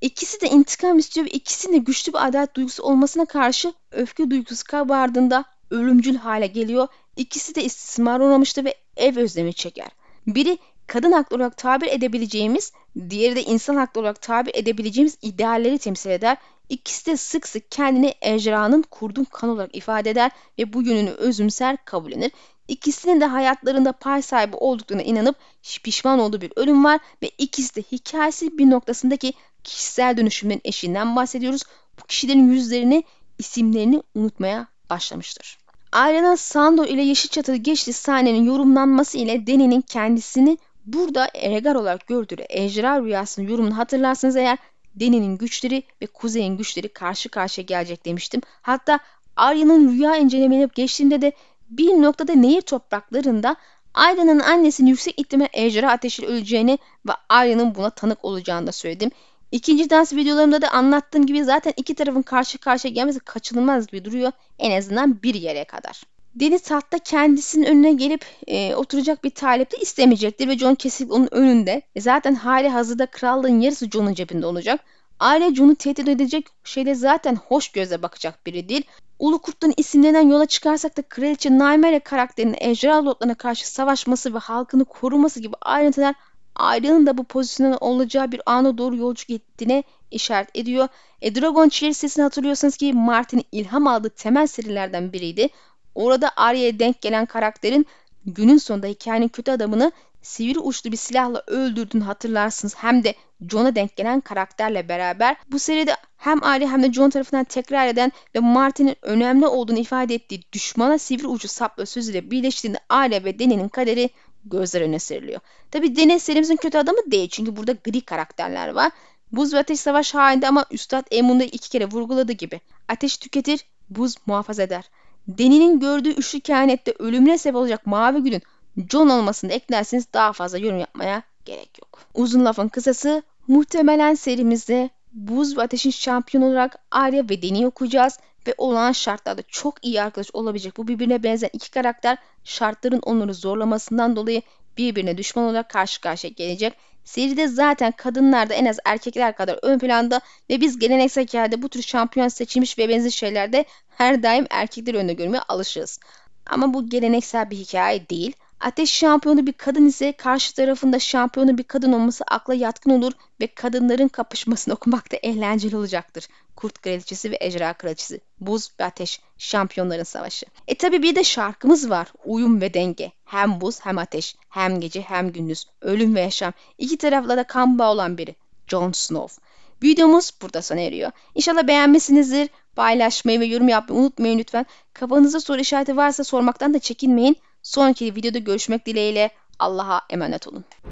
İkisi de intikam istiyor ve ikisinin de güçlü bir adalet duygusu olmasına karşı öfke duygusu kabardığında ölümcül hale geliyor. İkisi de istismar uğramıştı ve ev özlemi çeker. Biri kadın haklı olarak tabir edebileceğimiz, diğeri de insan haklı olarak tabir edebileceğimiz idealleri temsil eder. İkisi de sık sık kendini ecranın kurdun kan olarak ifade eder ve bu yönünü özümser kabullenir. İkisinin de hayatlarında pay sahibi olduklarına inanıp pişman olduğu bir ölüm var ve ikisi de hikayesi bir noktasındaki kişisel dönüşümün eşiğinden bahsediyoruz. Bu kişilerin yüzlerini, isimlerini unutmaya başlamıştır. Arya'nın Sando ile Yeşilçatı'da geçtiği sahnenin yorumlanması ile Deni'nin kendisini burada Eregar olarak gördüğü ejderha rüyasının yorumunu hatırlarsanız eğer Deni'nin güçleri ve Kuzey'in güçleri karşı karşıya gelecek demiştim. Hatta Arya'nın rüya incelemeni geçtiğimde de bir noktada nehir topraklarında Arya'nın annesinin yüksek ihtimal ejderha ateşiyle öleceğini ve Arya'nın buna tanık olacağını da söyledim. İkinci dans videolarımda da anlattığım gibi zaten iki tarafın karşı karşıya gelmesi kaçınılmaz gibi duruyor. En azından bir yere kadar. Deniz hatta kendisinin önüne gelip e, oturacak bir talep de istemeyecektir ve Jon kesinlikle onun önünde. E zaten hali hazırda krallığın yarısı Jon'un cebinde olacak. Aile Jon'u tehdit edecek şeyde zaten hoş göze bakacak biri değil. Ulu Kurt'tan isimlenen yola çıkarsak da Kraliçe Naimere karakterinin ejderha lordlarına karşı savaşması ve halkını koruması gibi ayrıntılar Arya'nın da bu pozisyonda olacağı bir ana doğru yolculuk ettiğine işaret ediyor. E, Dragon Cheer sesini hatırlıyorsanız ki Martin'in ilham aldığı temel serilerden biriydi. Orada Arya'ya denk gelen karakterin günün sonunda hikayenin kötü adamını sivri uçlu bir silahla öldürdüğünü hatırlarsınız. Hem de Jon'a denk gelen karakterle beraber. Bu seride hem Arya hem de Jon tarafından tekrar eden ve Martin'in önemli olduğunu ifade ettiği düşmana sivri ucu sapla sözüyle birleştiğinde Arya ve Dany'nin kaderi gözler önüne seriliyor. Tabi Dany serimizin kötü adamı değil çünkü burada gri karakterler var. Buz ve ateş savaş halinde ama Üstad Emun'da iki kere vurguladığı gibi ateş tüketir, buz muhafaza eder. Deni'nin gördüğü üçlü kehanette ölümüne sebep olacak mavi gülün John olmasını da eklerseniz daha fazla yorum yapmaya gerek yok. Uzun lafın kısası muhtemelen serimizde Buz ve Ateş'in şampiyon olarak Arya ve Deni'yi okuyacağız ve olağan şartlarda çok iyi arkadaş olabilecek bu birbirine benzer iki karakter şartların onları zorlamasından dolayı birbirine düşman olarak karşı karşıya gelecek. Seride zaten kadınlar da en az erkekler kadar ön planda ve biz geleneksel hikayede bu tür şampiyon seçilmiş ve benzer şeylerde her daim erkekler önde görmeye alışığız. Ama bu geleneksel bir hikaye değil. Ateş şampiyonu bir kadın ise karşı tarafında şampiyonu bir kadın olması akla yatkın olur ve kadınların kapışmasını okumak da eğlenceli olacaktır. Kurt Kraliçesi ve Ejderha Kraliçesi. Buz ve Ateş. Şampiyonların savaşı. E tabi bir de şarkımız var. Uyum ve denge. Hem buz hem ateş. Hem gece hem gündüz. Ölüm ve yaşam. İki tarafla da kan bağı olan biri. Jon Snow. Videomuz burada sona eriyor. İnşallah beğenmişsinizdir. Paylaşmayı ve yorum yapmayı unutmayın lütfen. Kafanızda soru işareti varsa sormaktan da çekinmeyin. Sonraki videoda görüşmek dileğiyle Allah'a emanet olun.